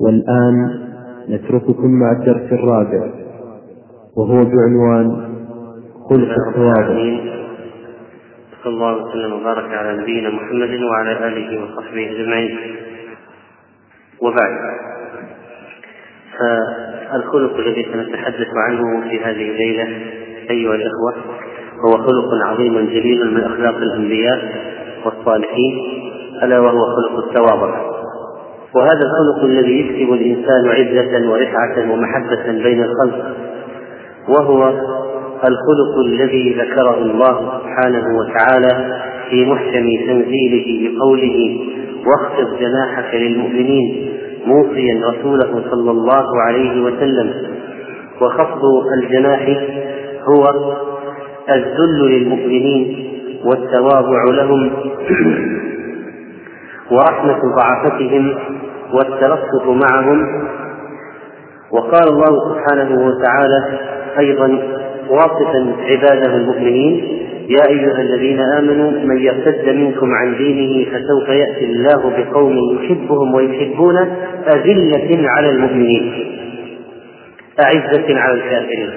والآن نترككم مع الدرس الرابع وهو بعنوان خلق التواضع صلى الله وسلم وبارك على نبينا محمد وعلى آله وصحبه أجمعين. وبعد فالخلق الذي سنتحدث عنه في هذه الليلة أيها الأخوة هو خلق عظيم جليل من أخلاق الأنبياء والصالحين ألا وهو خلق التواضع. وهذا الخلق الذي يكسب الإنسان عزة ورفعة ومحبة بين الخلق وهو الخلق الذي ذكره الله سبحانه وتعالى في محكم تنزيله بقوله واخفض جناحك للمؤمنين موصيا رسوله صلى الله عليه وسلم. وخفض الجناح هو الذل للمؤمنين والتواضع لهم. ورحمة ضعفتهم والترفق معهم. وقال الله سبحانه وتعالى أيضا واصفا عباده المؤمنين يا أيها الذين آمنوا من يرتد منكم عن دينه فسوف يأتي الله بقوم يحبهم ويحبونه أذلة على المؤمنين. أعزة على الكافرين.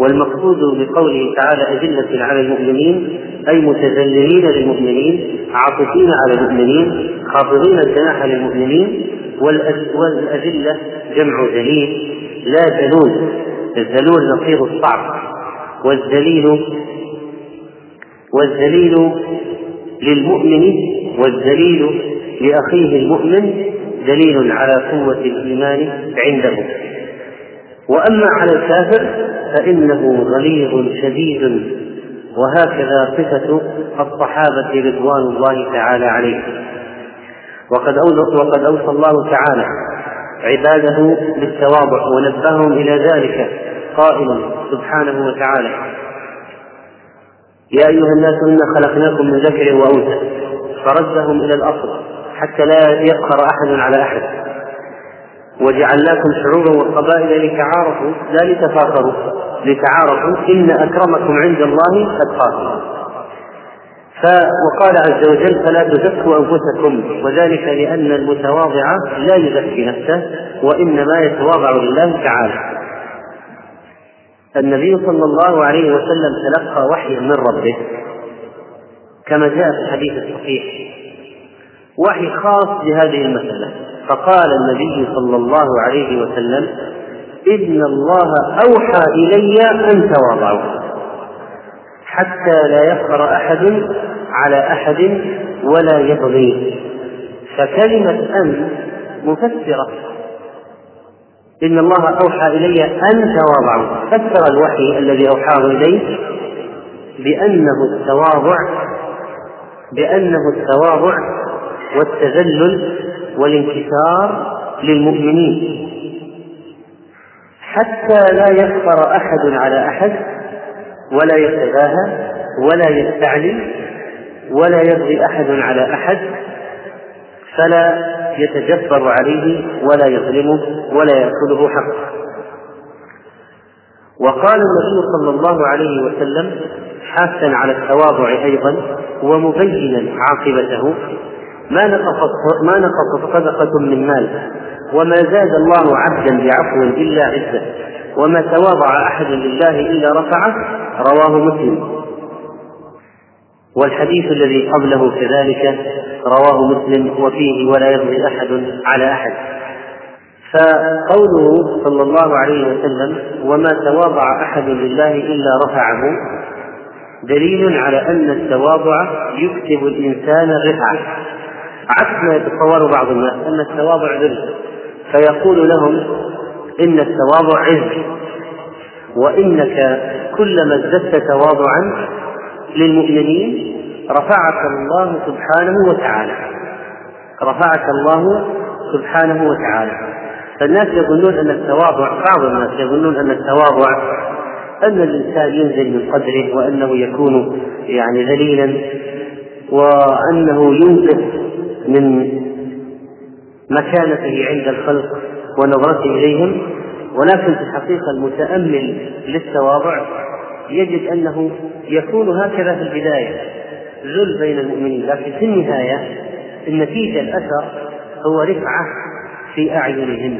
والمقصود بقوله تعالى أذلة على المؤمنين أي متذللين للمؤمنين عاطفين على المؤمنين خافضين الجناح للمؤمنين والأذلة جمع ذليل لا ذلول الذلول نصير الصعب والذليل والذليل للمؤمن والذليل لأخيه المؤمن دليل على قوة الإيمان عنده. وأما على الكافر فإنه غليظ شديد. وهكذا صفة الصحابة رضوان الله تعالى عليهم. وقد وقد أوصى الله تعالى عباده بالتواضع ونبههم إلى ذلك قائلا سبحانه وتعالى. يا أيها الناس إنا خلقناكم من ذكر وأنثى فردهم إلى الأصل حتى لا يقهر أحد على أحد. وجعلناكم شعوبا وقبائل لتعارفوا لا لتفاخروا لتعارفوا إن أكرمكم عند الله أتقاكم وقال عز وجل فلا تزكوا أنفسكم وذلك لأن المتواضع لا يزكي نفسه وإنما يتواضع لله تعالى. النبي صلى الله عليه وسلم تلقى وحيا من ربه كما جاء في الحديث الصحيح. وحي خاص بهذه المسألة. فقال النبي صلى الله عليه وسلم إن الله أوحى إلي أن تواضعوا. حتى لا يفخر أحد على أحد ولا يبغي. فكلمة أن مفسرة. إن الله أوحى إلي أن تواضعوا. فسر الوحي الذي أوحاه إليه بأنه التواضع بأنه التواضع والتذلل والانكسار للمؤمنين. حتى لا يفخر أحد على أحد ولا يتباهى ولا يستعلي ولا يبغي أحد على أحد فلا يتجبر عليه ولا يظلمه ولا يأكله حقه. وقال النبي صلى الله عليه وسلم حاثا على التواضع أيضا ومبينا عاقبته. ما نقصت ما نقصت صدقة من مال وما زاد الله عبدا بعفو إلا عزة وما تواضع أحد لله إلا رفعه رواه مسلم. والحديث الذي قبله كذلك رواه مسلم وفيه ولا يبغي أحد على أحد. فقوله صلى الله عليه وسلم وما تواضع أحد لله إلا رفعه دليل على أن التواضع يكتب الإنسان الرفعه عكس ما يتصور بعض الناس أن التواضع ذل فيقول لهم إن التواضع عز وإنك كلما ازددت تواضعا للمؤمنين رفعك الله سبحانه وتعالى. رفعك الله سبحانه وتعالى. فالناس يظنون أن التواضع بعض الناس يظنون أن التواضع أن الإنسان ينزل من قدره وأنه يكون يعني ذليلا وأنه ينقص من مكانته عند الخلق ونظرته إليهم ولكن في الحقيقة المتأمل للتواضع يجد أنه يكون هكذا في البداية. ذل بين المؤمنين لكن في النهاية النتيجة الأثر هو رفعة في أعينهم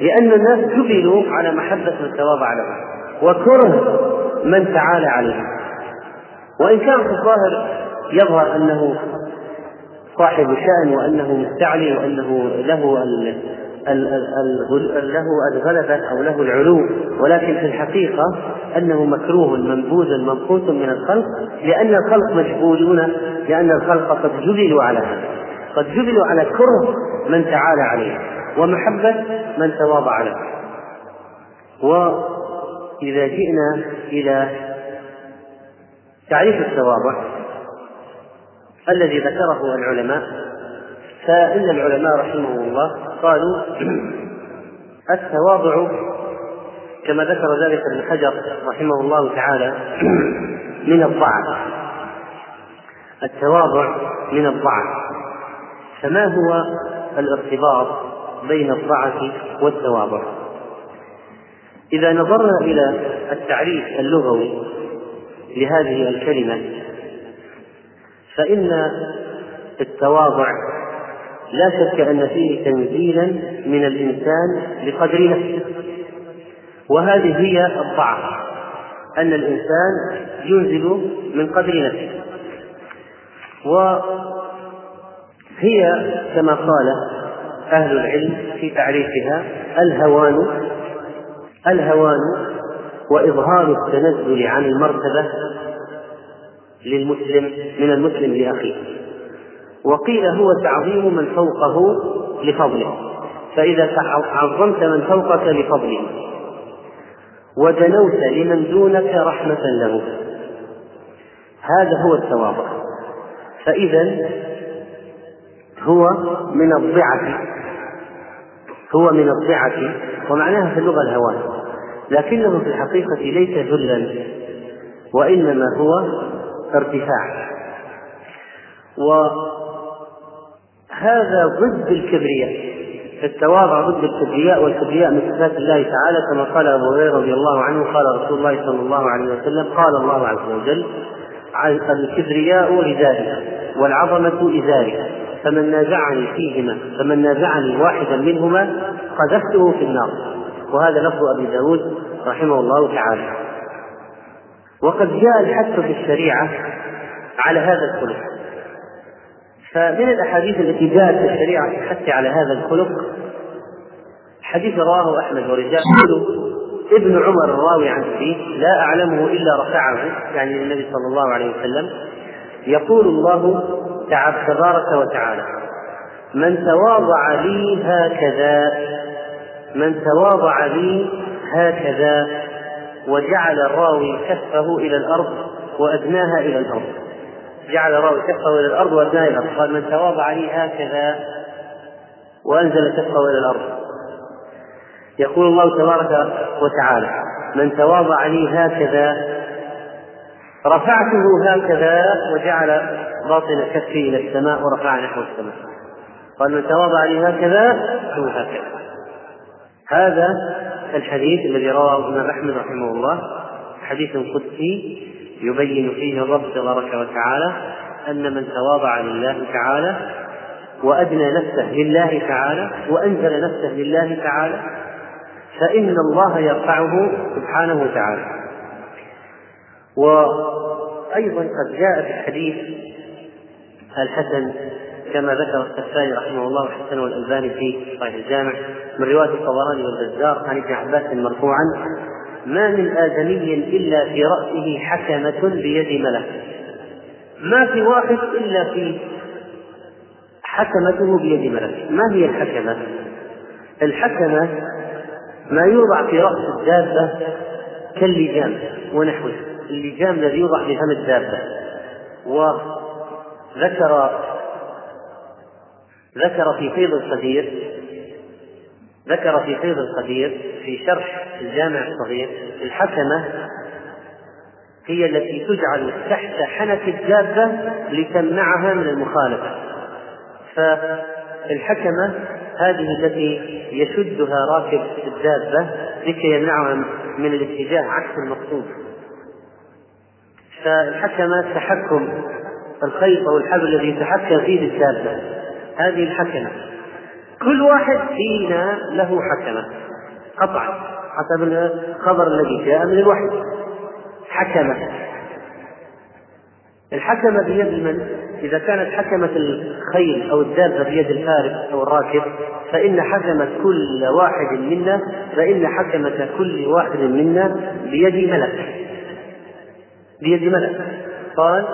لأن الناس جبلوا على محبة من تواضع لهم وكره من تعالى عليهم. وإن كان في الظاهر يظهر أنه صاحب شأن وأنه مستعلي وأنه له له الغلبة أو له العلو. ولكن في الحقيقة أنه مكروه منبوذ منقوص من الخلق لأن الخلق مجبولون لأن الخلق قد جبلوا على هذا. قد جبلوا على كره من تعالى عليه ومحبة من تواضع له. وإذا جئنا إلى تعريف التواضع الذي ذكره العلماء فإن العلماء رحمهم الله قالوا التواضع كما ذكر ذلك ابن حجر رحمه الله تعالى من الضعف. التواضع من الضعف. فما هو الارتباط بين الضعف والتواضع؟ إذا نظرنا إلى التعريف اللغوي لهذه الكلمة فإن التواضع لا شك أن فيه تنزيلا من الإنسان بقدر نفسه. وهذه هي الضعف أن الإنسان ينزل من قدر نفسه. وهي كما قال أهل العلم في تعريفها الهوان الهوان وإظهار التنزل عن المرتبة للمسلم من المسلم لأخيه. وقيل هو تعظيم من فوقه لفضله. فإذا عظمت من فوقك لفضله. ودنوت لمن دونك رحمة له. هذا هو التواضع. فإذا هو من الضعة هو من الضعة ومعناها في اللغة الهوان لكنه في الحقيقة ليس ذلا وإنما هو ارتفاع. وهذا ضد الكبرياء. التواضع ضد الكبرياء والكبرياء من صفات الله تعالى كما قال أبو هريرة رضي الله عنه قال رسول الله صلى الله عليه وسلم قال الله عز وجل الكبرياء ردائي والعظمة إزاري فمن نازعني فيهما فمن نازعني واحدا منهما قذفته في النار. وهذا لفظ أبي داود رحمه الله تعالى. وقد جاء الحث في الشريعة على هذا الخلق. فمن الأحاديث التي جاءت في الشريعة في الحث على هذا الخلق حديث رواه أحمد ورجال ابن عمر الراوي عن أبيه لا أعلمه إلا رفعه يعني النبي صلى الله عليه وسلم يقول الله تبارك وتعالى من تواضع لي هكذا من تواضع لي هكذا وجعل الراوي كفه إلى الأرض وأدناها إلى الأرض. جعل الراوي كفه إلى الأرض وأدناها إلى الأرض. قال من تواضع لي هكذا وأنزل كفه إلى الأرض. يقول الله تبارك وتعالى من تواضع لي هكذا رفعته هكذا وجعل باطن كفي إلى السماء ورفع نحو السماء. قال من تواضع لي هكذا هو هكذا. هذا الحديث الذي رواه ابن أحمد رحمه الله حديث قدسي يبين فيه الرب تبارك وتعالى أن من تواضع لله تعالى وأدنى نفسه لله تعالى وأنزل نفسه لله تعالى فإن الله يرفعه سبحانه وتعالى. وأيضا قد جاء في الحديث الحسن كما ذكر السفاري رحمه الله وحسنه الألباني في صحيح الجامع من رواية الطبراني والبزار عن ابن عباس مرفوعا ما من آدمي إلا في رأسه حكمة بيد ملك. ما في واحد إلا في حكمته بيد ملك. ما هي الحكمة؟ الحكمة ما يوضع في رأس الدابة كاللجام ونحوه. اللجام الذي يوضع في فم الدابة. وذكر ذكر في فيض القدير ذكر في فيض القدير في شرح الجامع الصغير الحكمة هي التي تجعل تحت حنك الدابة لتمنعها من المخالفة. فالحكمة هذه التي يشدها راكب الدابة لكي يمنعها من الاتجاه عكس المقصود. فالحكمة تحكم الخيط أو الحبل الذي يتحكم فيه الدابة هذه الحكمة. كل واحد فينا له حكمة. قطعا حسب الخبر الذي جاء من الوحي. حكمة. الحكمة بيد من؟ إذا كانت حكمة الخيل أو الدابة بيد الفارس أو الراكب فإن حكمة كل واحد منا فإن حكمة كل واحد منا بيد ملك. بيد ملك. قال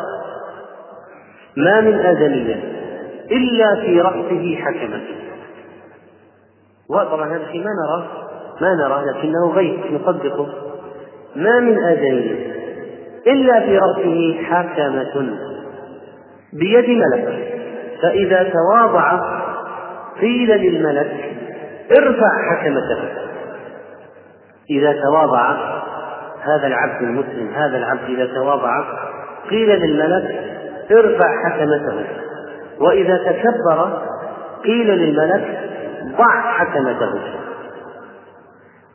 ما من آدمية إلا في رأسه حكمة. وطبعا هذا الشيء ما نراه؟ ما نراه لكنه غيب نصدقه ما من آدمية إلا في رأسه حكمة. بيد ملك فإذا تواضع قيل للملك ارفع حكمته إذا تواضع هذا العبد المسلم هذا العبد إذا تواضع قيل للملك ارفع حكمته. وإذا تكبر قيل للملك ضع حكمته.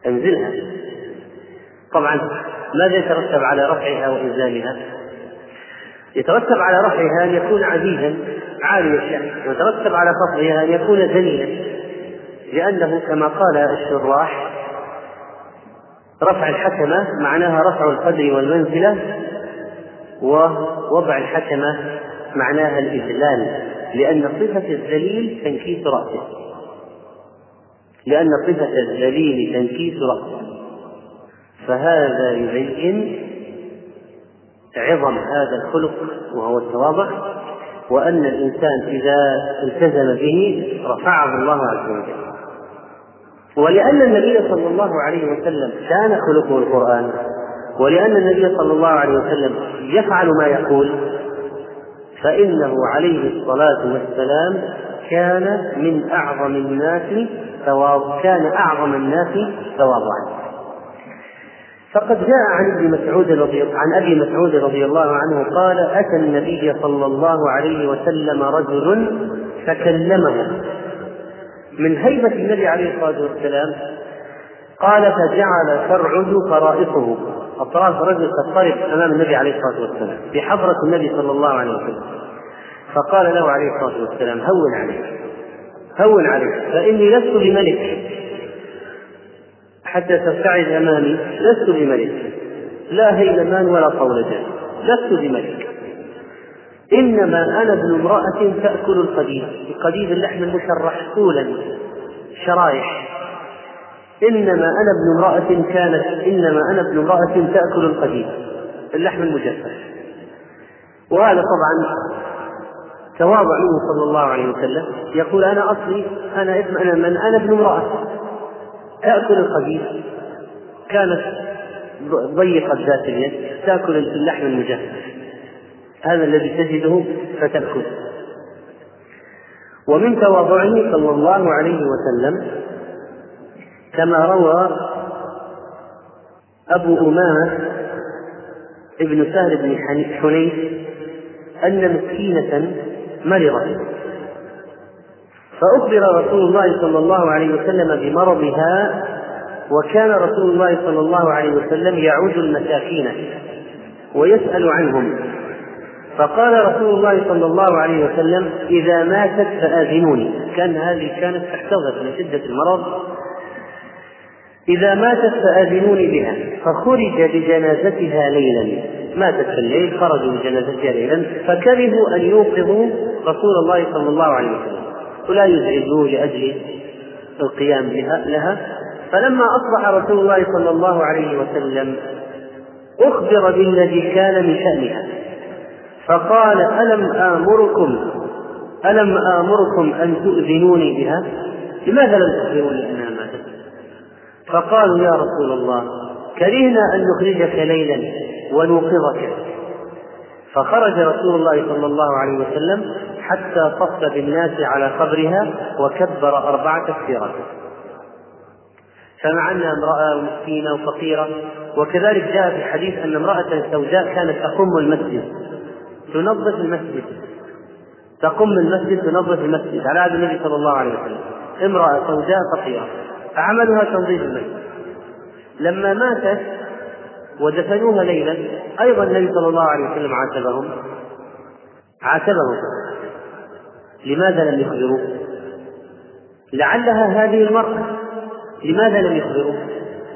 انزلها. طبعا ماذا يترتب على رفعها وإنزالها؟ يترتب على رفعها أن يكون عزيزا عالي الشأن. ويترتب على خفضها أن يكون ذليلا. لأنه كما قال الشراح رفع الحكمة معناها رفع القدر والمنزلة ووضع الحكمة معناها الإذلال لأن صفة الذليل تنكيس رأسه. لأن صفة الذليل تنكيس رأسه. فهذا يبين عظم هذا الخلق وهو التواضع وأن الإنسان إذا التزم به رفعه الله عز وجل. ولأن النبي صلى الله عليه وسلم كان خلقه القرآن ولأن النبي صلى الله عليه وسلم يفعل ما يقول فإنه عليه الصلاة والسلام كان من أعظم الناس كان أعظم الناس تواضعا فقد جاء عن ابن مسعود رضي عن أبي مسعود رضي الله عنه قال أتى النبي صلى الله عليه وسلم رجل فكلمه. من هيبة النبي عليه الصلاة والسلام قال فجعل ترعد فرائصه. اطراف رجل تضطرب أمام النبي عليه الصلاة والسلام في حضرة النبي صلى الله عليه وسلم. فقال له عليه الصلاة والسلام هون عليك هون عليك فإني لست بملك. حتى تبتعد أمامي لست بملك. لا هيلمان ولا قولتان لست بملك. إنما أنا ابن امرأة تأكل القديد القديد اللحم المشرح طولا شرايح. إنما أنا ابن امرأة كانت إنما أنا ابن امرأة تأكل القديد اللحم المجفف. وهذا طبعا تواضع منه صلى الله عليه وسلم. يقول أنا أصلي أنا ابن أنا من أنا ابن امرأة تأكل القديم. كانت ضيقة ذات اليد تأكل اللحم المجفف. هذا الذي تجده فتأكل. ومن تواضعه صلى الله عليه وسلم كما روى أبو أمامة ابن سهل بن حنيف أن مسكينة مرضت. فأخبر رسول الله صلى الله عليه وسلم بمرضها وكان رسول الله صلى الله عليه وسلم يعود المساكين ويسأل عنهم. فقال رسول الله صلى الله عليه وسلم إذا ماتت فآذنوني. كان هذه كانت احتضت من شدة المرض. إذا ماتت فآذنوني بها فخرج بجنازتها ليلا. ماتت في الليل خرجوا بجنازتها ليلا فكرهوا أن يوقظوا رسول الله صلى الله عليه وسلم. ولا يزعجوه لأجل القيام بها لها. فلما أصبح رسول الله صلى الله عليه وسلم أخبر بالذي كان من شأنها. فقال ألم آمركم؟ ألم آمركم أن تؤذنوني بها؟ لماذا لم تخبروني أنها ماتت؟ فقالوا يا رسول الله كرهنا أن نخرجك ليلا ونوقظك. فخرج رسول الله صلى الله عليه وسلم حتى صف بالناس على قبرها وكبر أربع تكبيرات فمع أنها امرأة مسكينة وفقيرة وكذلك جاء في الحديث أن امرأة سوداء كانت تقم المسجد. تنظف المسجد. تقم المسجد تنظف المسجد. على عهد النبي صلى الله عليه وسلم. امرأة سوداء فقيرة. فعملها تنظيف المسجد لما ماتت ودفنوها ليلا أيضا النبي صلى الله عليه وسلم عاتبهم. عاتبهم. لماذا لم يخبروا؟ لعلها هذه المرأة. لماذا لم يخبروا؟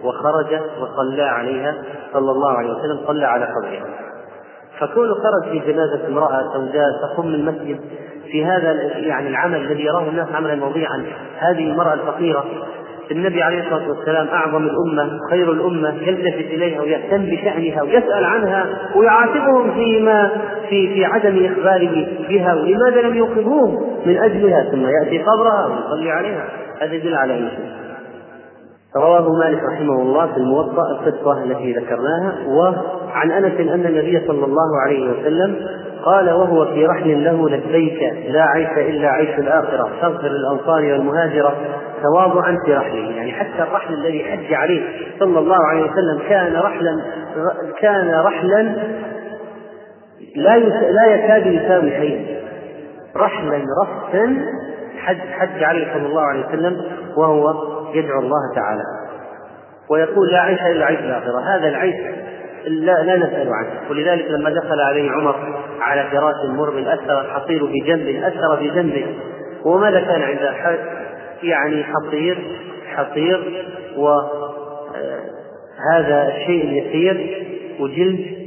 وخرج وصلى عليها صلى الله عليه وسلم صلى على قبرها فكونه خرج في جنازة امرأة سوداء تقوم من المسجد في هذا يعني العمل الذي يراه الناس عملا موضيعا هذه المرأة الفقيرة النبي عليه الصلاة والسلام أعظم الأمة خير الأمة يلتفت إليها ويهتم بشأنها ويسأل عنها ويعاتبهم فيما في في عدم اخباره بها ولماذا لم يوقظوه من أجلها ثم يأتي قبرها ويصلي عليها. هذا يدل على اي رواه مالك رحمه الله في الموطأ القصة التي ذكرناها وعن أنس أن النبي صلى الله عليه وسلم قال وهو في رحل له لبيك لا عيش إلا عيش الآخرة تغفر للأنصار والمهاجرة تواضعا في رحله. يعني حتى الرحل الذي حج عليه صلى الله عليه وسلم كان رحلا كان رحلا لا لا يكاد يساوي شيئا رحلا رفثا حج حج عليه صلى الله عليه وسلم وهو يدعو الله تعالى ويقول لا عيش إلا عيش الآخرة. هذا العيش لا, لا نسأل عنه. ولذلك لما دخل عليه عمر على فراش مرمل أثر الحصير في جنبه أثر في جنبه. وماذا كان عنده يعني حصير حصير وهذا الشيء اليسير وجلد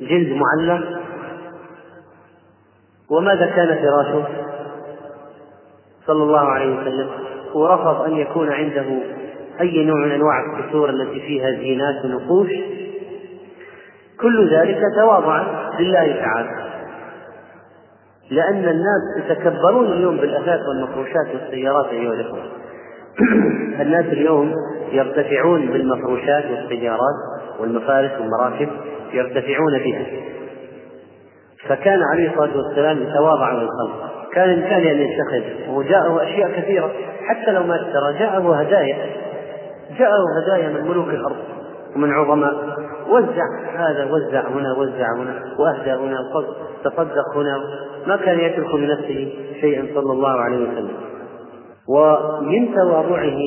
جلد معلق وماذا كان فراشه؟ صلى الله عليه وسلم. ورفض أن يكون عنده أي نوع من أنواع الكسور التي فيها زينات ونقوش. كل ذلك تواضعا لله تعالى. لأن الناس يتكبرون اليوم بالأثاث والمفروشات والسيارات أيها الإخوة. الناس اليوم يرتفعون بالمفروشات والسيارات والمفارس والمراكب يرتفعون بها. فكان عليه الصلاة والسلام يتواضع للخلق كان الإنسان أن يتخذ وجاءه أشياء كثيرة حتى لو ما اشترى جاءه هدايا جاءه هدايا من ملوك الأرض ومن عظماء وزع هذا وزع هنا وزع هنا وأهدى هنا تصدق هنا ما كان يترك لنفسه شيئا صلى الله عليه وسلم. ومن تواضعه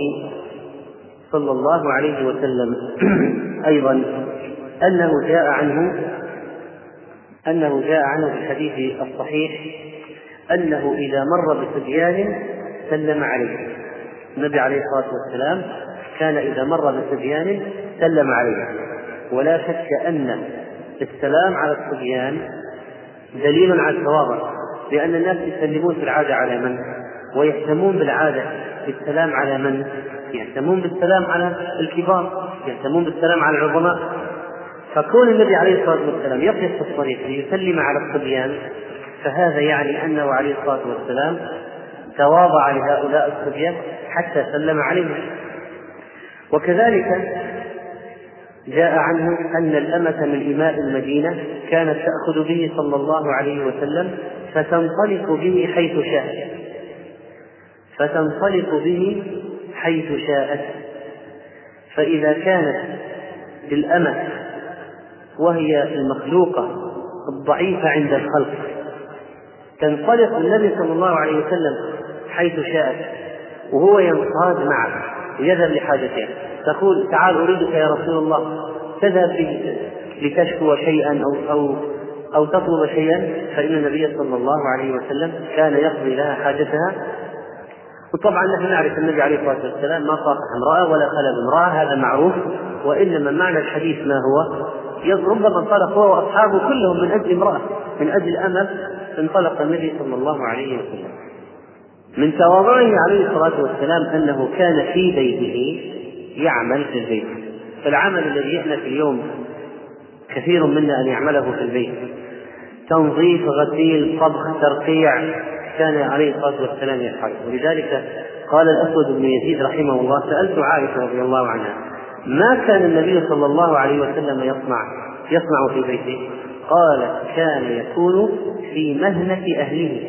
صلى الله عليه وسلم أيضا أنه جاء عنه أنه جاء عنه في الحديث الصحيح أنه إذا مر بصبيان سلم عليه النبي عليه الصلاة والسلام كان إذا مر بصبيان سلم عليه ولا شك أن السلام على الصبيان دليل على التواضع لأن الناس يسلمون في العادة على من؟ ويهتمون بالعادة بالسلام على من؟ يهتمون بالسلام على الكبار يهتمون بالسلام على العظماء فكون النبي عليه الصلاة والسلام يقف في الطريق ليسلم على الصبيان فهذا يعني أنه عليه الصلاة والسلام تواضع لهؤلاء الصبيان حتى سلم عليهم. وكذلك جاء عنه أن الأمة من إماء المدينة كانت تأخذ به صلى الله عليه وسلم فتنطلق به حيث شاءت. فتنطلق به حيث شاءت. فإذا كانت للأمة وهي المخلوقة الضعيفة عند الخلق تنطلق النبي صلى الله عليه وسلم حيث شاءت وهو ينصاد معه ويذهب لحاجتها تقول تعال أريدك يا رسول الله. تذهب لتشكو شيئا أو أو أو تطلب شيئا فإن النبي صلى الله عليه وسلم كان يقضي لها حاجتها. وطبعا نحن نعرف النبي عليه الصلاة والسلام ما صافح امرأة ولا خلى امرأة هذا معروف. وإنما معنى الحديث ما هو؟ ربما انطلق هو وأصحابه كلهم من أجل امرأة من أجل امل انطلق النبي صلى الله عليه وسلم من تواضعه عليه الصلاة والسلام أنه كان في بيته يعمل في البيت. فالعمل الذي يحدث اليوم كثير منا أن يعمله في البيت. تنظيف غسيل طبخ ترقيع كان عليه الصلاة والسلام يفعل. ولذلك قال الأسود بن يزيد رحمه الله سألت عائشة رضي الله عنها ما كان النبي صلى الله عليه وسلم يصنع يصنع في بيته؟ قال كان يكون في مهنة أهله.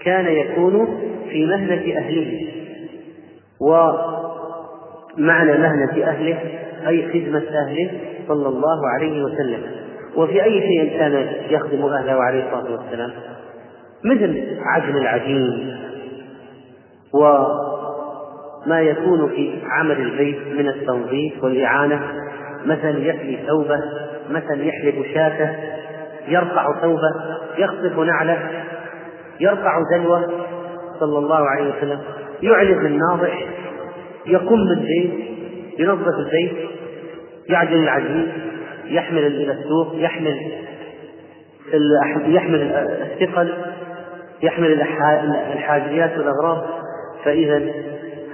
كان يكون في مهنة أهله. و معنى مهنة أهله أي خدمة أهله صلى الله عليه وسلم. وفي أي شيء كان يخدم أهله عليه الصلاة والسلام؟ مثل عجن العجين وما يكون في عمل البيت من التنظيف والإعانة. مثلا يحلي ثوبه مثلا يحلب شاته. يرفع ثوبه يخطف نعله يرفع دلوه صلى الله عليه وسلم. يعلم الناضح يقوم بالبيت ينظف البيت يعجن العجين يحمل إلى السوق يحمل يحمل الثقل يحمل الحاجيات والأغراض. فإذا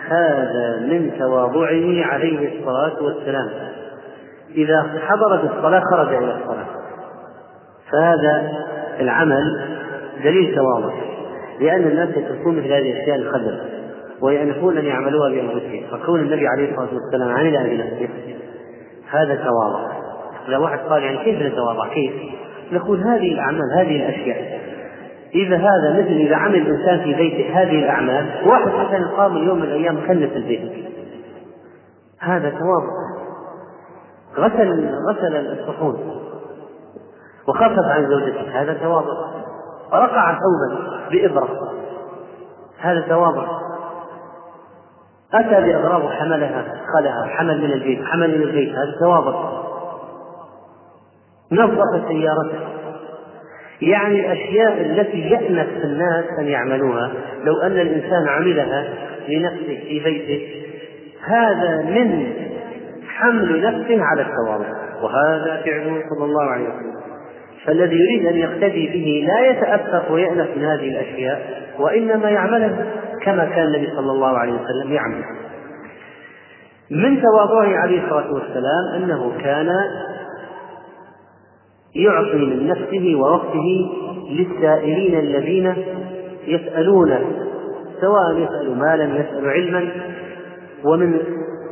هذا من تواضعه عليه الصلاة والسلام. إذا حضرت الصلاة خرج إلى الصلاة. فهذا العمل دليل تواضع لأن الناس يتركون مثل هذه الأشياء الخدر ويأنفون أن يعملوها بأنفسهم فكون النبي عليه الصلاة والسلام عملها بنفسه هذا تواضع. إذا واحد قال يعني كيف نتواضع؟ كيف؟ نقول هذه الأعمال هذه الأشياء. إذا هذا مثل إذا عمل الإنسان في بيته هذه الأعمال واحد مثلا قام يوم من الأيام كنس البيت. هذا تواضع. غسل غسل الصحون. وخفف عن زوجته. هذا تواضع رقع ثوبا بإبرة. هذا تواضع أتى بأغراض وحملها خلها. حمل من البيت. حمل من البيت. هذا تواضع نظف سيارته. يعني الأشياء التي يأنف الناس أن يعملوها لو أن الإنسان عملها لنفسه في بيته هذا من حمل نفسه على التواضع. وهذا فعله صلى الله عليه وسلم. فالذي يريد أن يقتدي به لا يتأثر ويأنف من هذه الأشياء وإنما يعملها كما كان النبي صلى الله عليه وسلم يعمل. من تواضعه عليه الصلاة والسلام أنه كان يعطي من نفسه ووقته للسائلين الذين يسألونه سواء يسأل مالا يسأل علما. ومن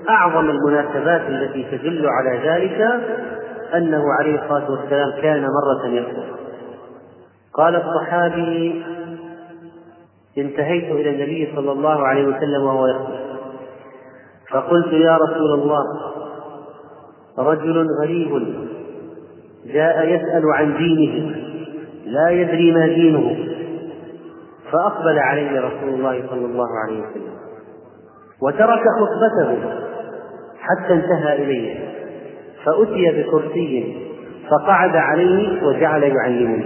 أعظم المناسبات التي تدل على ذلك أنه عليه الصلاة والسلام كان مرة يخطب قال الصحابي انتهيت إلى النبي صلى الله عليه وسلم وهو يخطب فقلت يا رسول الله رجل غريب جاء يسأل عن دينه لا يدري ما دينه فأقبل علي رسول الله صلى الله عليه وسلم وترك خطبته حتى انتهى إليه. فأتي بكرسي فقعد عليه وجعل يعلمني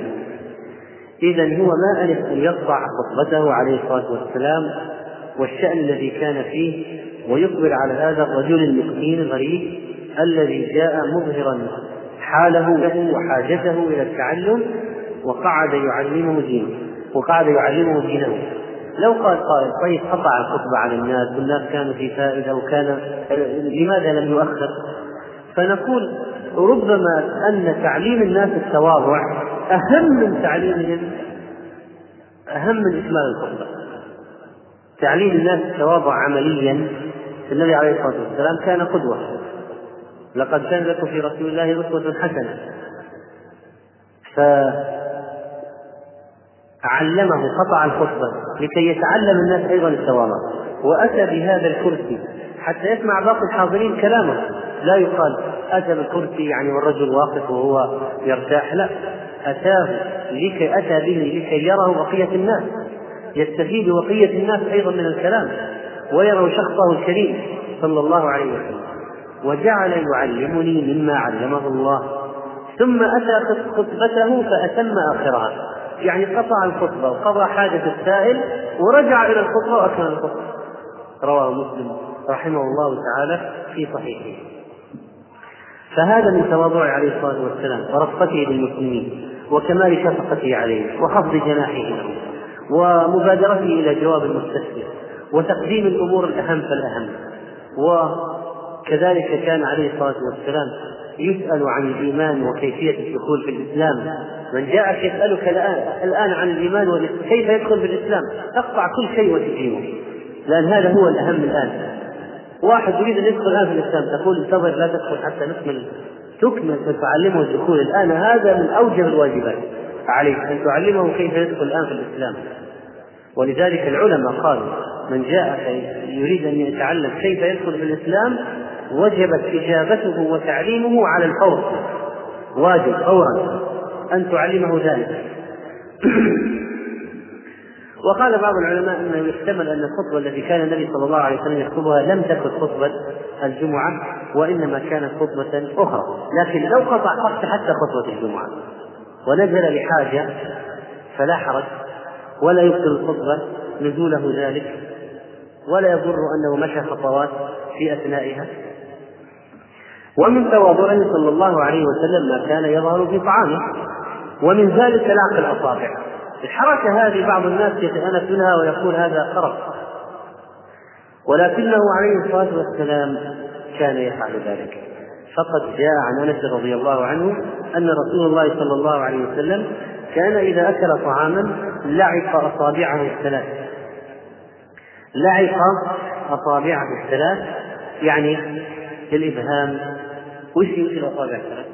إذا هو ما ألف أن يقطع خطبته عليه الصلاة والسلام والشأن الذي كان فيه ويقبل على هذا الرجل المسكين الغريب الذي جاء مظهرا حاله له وحاجته إلى التعلم وقعد يعلمه دينه وقعد يعلمه دينه لو قال قائل طيب قطع الخطبة على الناس والناس كانوا في فائدة وكان لماذا لم يؤخر؟ فنقول ربما أن تعليم الناس التواضع أهم من تعليمهم أهم من إكمال الخطبة. تعليم الناس التواضع عمليا النبي عليه الصلاة والسلام كان قدوة. لقد كان لكم في رسول الله أسوة حسنة. فعلمه قطع الخطبة لكي يتعلم الناس أيضا التواضع. وأتى بهذا الكرسي حتى يسمع باقي الحاضرين كلامه. لا يقال أتى بالكرسي يعني والرجل واقف وهو يرتاح لا. أتاه لكي أتى به لكي يره بقية الناس. يستفيد بقية الناس أيضا من الكلام ويروا شخصه الكريم صلى الله عليه وسلم. وجعل يعلمني مما علمه الله. ثم أتى خطبته فأتم آخرها. يعني قطع الخطبة وقضى حاجة السائل ورجع إلى الخطبة وأكمل الخطبة. رواه مسلم. رحمه الله تعالى في صحيحه. فهذا من تواضعه عليه الصلاة والسلام ورفقته للمسلمين وكمال شفقته عليهم وخفض جناحه لهم ومبادرته إلى جواب المستسلم وتقديم الأمور الأهم فالأهم. وكذلك كان عليه الصلاة والسلام يسأل عن الإيمان وكيفية الدخول في الإسلام. من جاءك يسألك الآن الآن عن الإيمان وكيف يدخل في الإسلام أقطع كل شيء وتجيبه. لأن هذا هو الأهم الآن. واحد يريد أن يدخل الآن في الإسلام. تقول انتظر لا تدخل حتى نكمل تكمل تعلمه الدخول الآن. هذا من أوجب الواجبات عليك أن تعلمه كيف يدخل الآن في الإسلام. ولذلك العلماء قالوا من جاء يريد أن يتعلم كيف يدخل في الإسلام وجبت إجابته وتعليمه على الفور. واجب فورا أن تعلمه ذلك. وقال بعض العلماء إنه يحتمل أن الخطبة التي كان النبي صلى الله عليه وسلم يخطبها لم تكن خطبة الجمعة وإنما كانت خطبة أخرى، لكن لو قطع حتى خطبة الجمعة ونزل لحاجه فلا حرج ولا يبطل الخطبة نزوله ذلك ولا يضر أنه مشى خطوات في أثنائها. ومن تواضعه صلى الله عليه وسلم ما كان يظهر في طعامه ومن ذلك لعق الأصابع. الحركة هذه بعض الناس يتأنف منها ويقول هذا خرق ولكنه عليه الصلاة والسلام كان يفعل ذلك فقد جاء عن أنس رضي الله عنه أن رسول الله صلى الله عليه وسلم كان إذا أكل طعاما لعق أصابعه الثلاث لعق أصابعه الثلاث يعني الابهام وش وش الاصابع الثلاث؟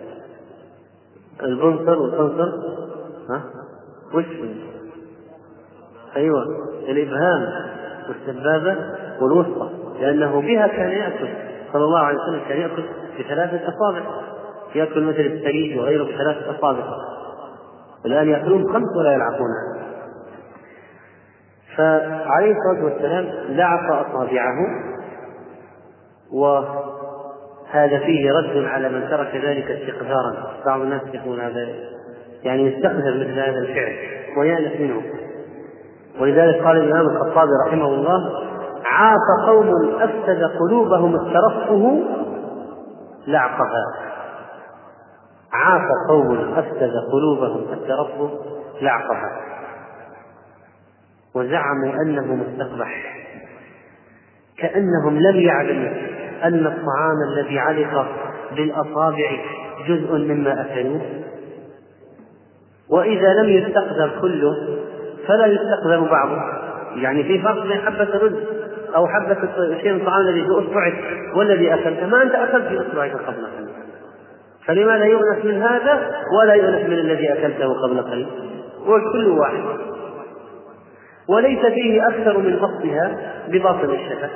البنصر والقنصر ها؟ وش أيوه الإبهام والسبابة والوسطى لأنه بها كان يأكل صلى الله عليه وسلم كان يأكل بثلاثة أصابع. يأكل مثل الثريد وغيره بثلاثة أصابع. الآن يأكلون خمس ولا يلعقونها فعليه الصلاة والسلام لعق أصابعه وهذا فيه رد على من ترك ذلك استقذارا. بعض الناس يقول هذا يعني يستقذر مثل هذا الفعل ويأنف منه. ولذلك قال الإمام الخطابي رحمه الله عاف قوم أفسد قلوبهم الترفه لعقها عاف قوم أفسد قلوبهم الترفه لعقها وزعموا أنه مستقبح كأنهم لم يعلموا أن الطعام الذي علق بالأصابع جزء مما أكلوه. وإذا لم يستقذر كله فلا يستقذر بعضه. يعني في فرق بين حبة رز أو حبة شيء من الطعام الذي في إصبعك والذي أكلته. ما أنت أكلت في إصبعك قبل قليل. فلماذا يؤنس من هذا ولا يؤنس من الذي أكلته قبل قليل؟ والكل واحد. وليس فيه أكثر من بسطها بباطن الشفة.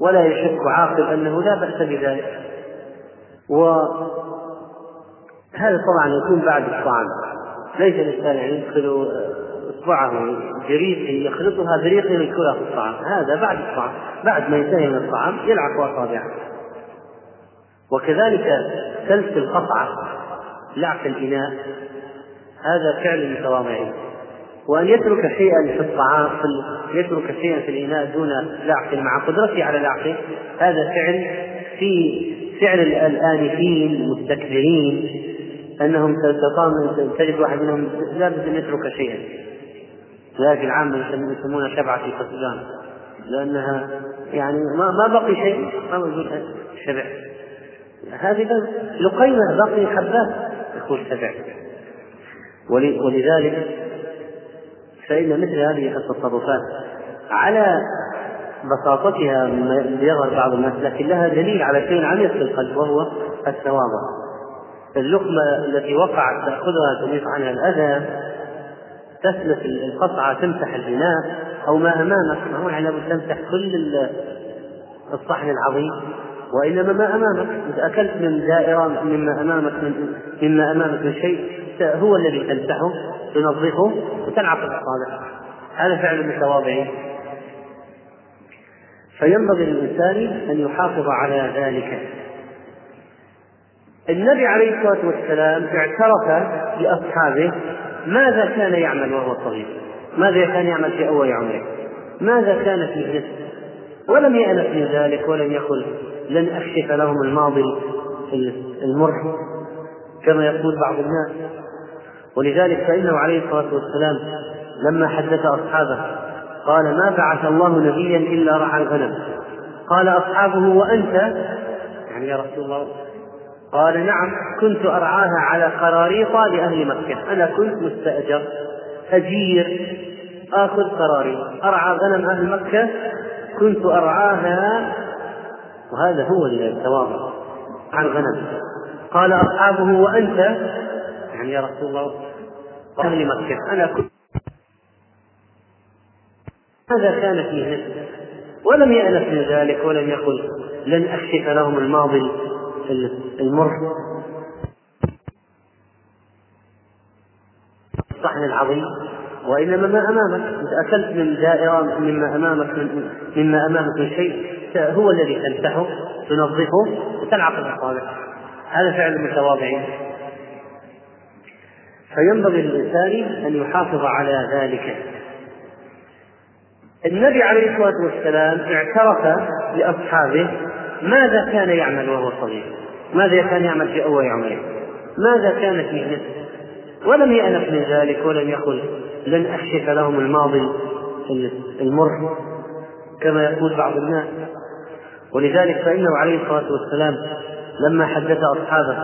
ولا يشك عاقل أنه لا بأس بذلك. وهذا طبعا يكون بعد الطعام. ليس الإنسان يعني يدخل إصبعه بريق يخلطها بريق يذكرها في الطعام. هذا بعد الطعام. بعد ما ينتهي من الطعام يلعق أصابعه وكذلك سلس القطعة لعق الإناء. هذا فعل المتواضعين وأن يترك شيئا في الطعام يترك شيئا في الإناء دون لعق مع قدرته على لعقه. هذا فعل في فعل الآنفين المستكبرين. أنهم تجد واحد منهم لابد أن يترك شيئا. لذلك العامة يسمونها شبعة في الفسدان لأنها يعني ما ما بقي شيء ما موجود شبع. هذه لقيمة بقي حبات يقول شبع. ولذلك فإن مثل هذه التصرفات على بساطتها يظهر بعض الناس لكن لها دليل على شيء عميق في القلب وهو التواضع. اللقمة التي وقعت تأخذها تضيف عنها الأذى تسلف القطعة تمسح البناء أو ما أمامك ما هو يعني تمسح كل الصحن العظيم وإنما ما أمامك. إذا أكلت من دائرة مما أمامك من مما أمامك من شيء هو الذي تمسحه تنظفه وتلعق الأصابع هذا فعل المتواضعين فينبغي للإنسان أن يحافظ على ذلك. النبي عليه الصلاة والسلام اعترف لأصحابه ماذا كان يعمل وهو صغير؟ ماذا كان يعمل في أول عمره؟ ماذا كانت مهنته ولم يأنف من ذلك ولم يقل لن أكشف لهم الماضي المر كما يقول بعض الناس. ولذلك فإنه عليه الصلاة والسلام لما حدث أصحابه قال ما بعث الله نبيا إلا رعى الغنم قال أصحابه وأنت؟ يعني يا رسول الله قال نعم كنت أرعاها على قراريط لأهل مكة. أنا كنت مستأجر أجير آخذ قراريط أرعى غنم أهل مكة كنت أرعاها وهذا هو التواضع عن غنم. قال أصحابه وأنت؟ يعني يا رسول الله أهل مكة. أنا كنت هذا كانت مهنته ولم يأنف من ذلك ولم يقل لن أكشف لهم الماضي. المر الصحن العظيم. وإنما ما أمامك. إذا أكلت من دائرة مما أمامك من مما أمامك من شيء هو الذي تمسحه تنظفه وتلعق الأصابع هذا فعل المتواضعين فينبغي للإنسان أن يحافظ على ذلك. النبي عليه الصلاة والسلام اعترف لأصحابه ماذا كان يعمل وهو صغير؟ ماذا كان يعمل في أول عمره ماذا كانت مهنته ولم يأنف من ذلك ولم يقل لن أكشف لهم الماضي المر كما يقول بعض الناس. ولذلك فإنه عليه الصلاة والسلام لما حدث أصحابه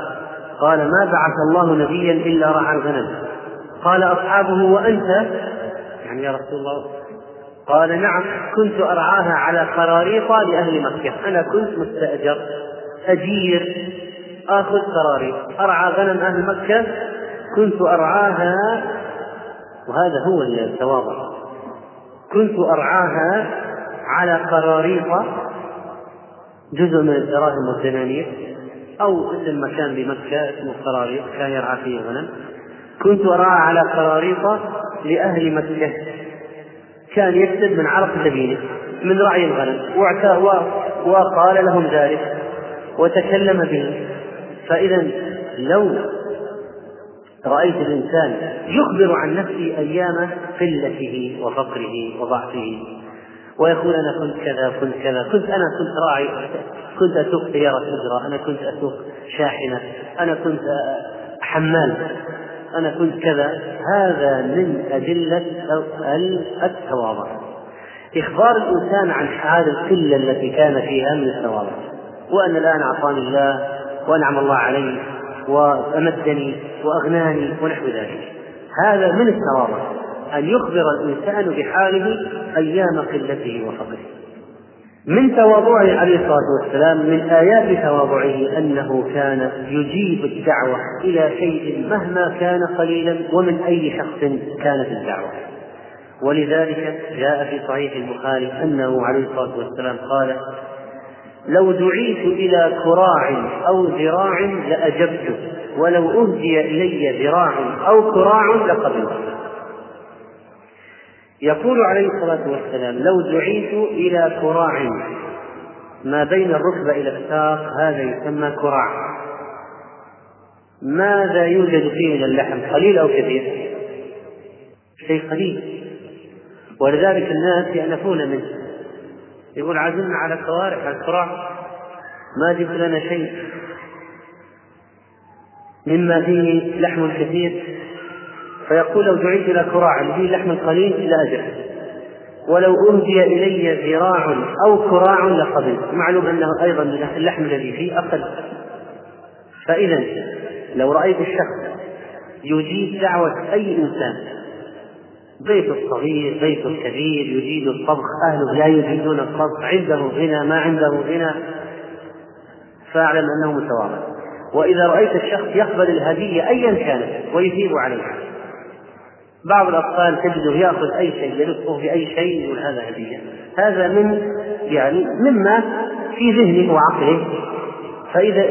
قال ما بعث الله نبيا إلا رعى الغنم. قال أصحابه وأنت؟ يعني يا رسول الله قال نعم كنت أرعاها على قراريط لأهل مكة. أنا كنت مستأجر أجير آخذ قراريط أرعى غنم أهل مكة كنت أرعاها وهذا هو التواضع كنت أرعاها على قراريط جزء من الدراهم والدنانير أو اسم مكان بمكة اسمه قراريط كان يرعى فيه الغنم كنت أرعى على قراريط لأهل مكة. كان يكسب من عرق سبيله من رعي الغنم وقال لهم ذلك وتكلم به. فإذا لو رأيت الإنسان يخبر عن نفسه أيام قلته وفقره وضعفه ويقول أنا كنت كذا كنت كذا كنت أنا كنت راعي كنت أسوق سيارة أجرة أنا كنت أسوق شاحنة أنا كنت حمال أنا كنت كذا. هذا من أدلة التواضع. إخبار الإنسان عن حال القلة التي كان فيها من التواضع. وأن الآن أعطاني الله وأنعم الله علي وأمدني وأغناني ونحو ذلك. هذا من التواضع. أن يخبر الإنسان بحاله أيام قلته وفقره من تواضعه عليه الصلاة والسلام من آيات تواضعه أنه كان يجيب الدعوة إلى شيء مهما كان قليلا ومن أي شخص كانت الدعوة. ولذلك جاء في صحيح البخاري أنه عليه الصلاة والسلام قال لو دعيت إلى كراع أو ذراع لأجبت ولو أهدي إلي ذراع أو كراع لقبلت. يقول عليه الصلاة والسلام لو دعيت إلى كراع ما بين الركبة إلى الساق هذا يسمى كراع. ماذا يوجد فيه من اللحم قليل أو كثير شيء قليل. ولذلك الناس يأنفون منه. يقول عزمنا على كوارع على الكراع ما جبت لنا شيء. مما فيه لحم كثير. فيقول لو دعيت إلى كراع فيه لحم قليل لأجل ولو أهدي إلي ذراع أو كراع لقبلت معلوم أنه أيضا اللحم الذي فيه أقل. فإذا لو رأيت الشخص يجيب دعوة أي إنسان بيت الصغير بيت الكبير يجيد الطبخ أهله لا يجيدون الطبخ عنده غنى ما عنده غنى فاعلم أنه متواضع. وإذا رأيت الشخص يقبل الهدية أيا كانت ويثيب عليها. بعض الأطفال تجده يأخذ أي شيء يلفه بأي شيء يقول هذا هدية. هذا من يعني مما في ذهنه وعقله. فإذا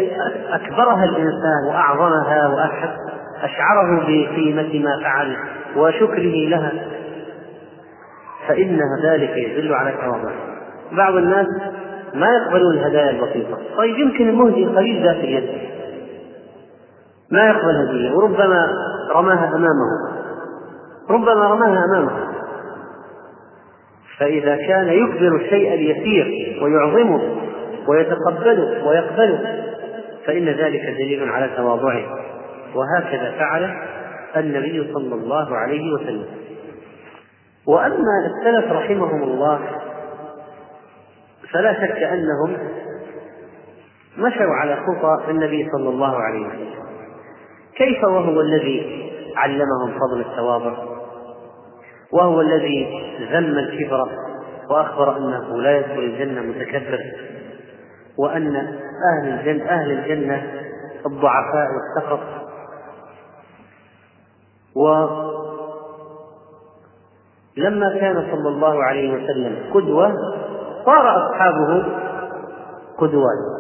أكبرها الإنسان وأعظمها وأشعره بقيمة ما فعل وشكره لها فإن ذلك يدل على التواضع بعض الناس ما يقبلون الهدايا البسيطة. طيب يمكن المهدي قليل ذات اليد ما يقبل هدية وربما رماها أمامه. ربما رماها أمامه. فإذا كان يكبر الشيء اليسير ويعظمه ويتقبله ويقبله فإن ذلك دليل على تواضعه. وهكذا فعل النبي صلى الله عليه وسلم. وأما السلف رحمهم الله فلا شك أنهم مشوا على خطى النبي صلى الله عليه وسلم. كيف وهو الذي علمهم فضل التواضع؟ وهو الذي ذم الكبر وأخبر أنه لا يدخل الجنة متكبر وأن أهل الجنة أهل الجنة الضعفاء والسقط ولما كان صلى الله عليه وسلم قدوة صار أصحابه قدوات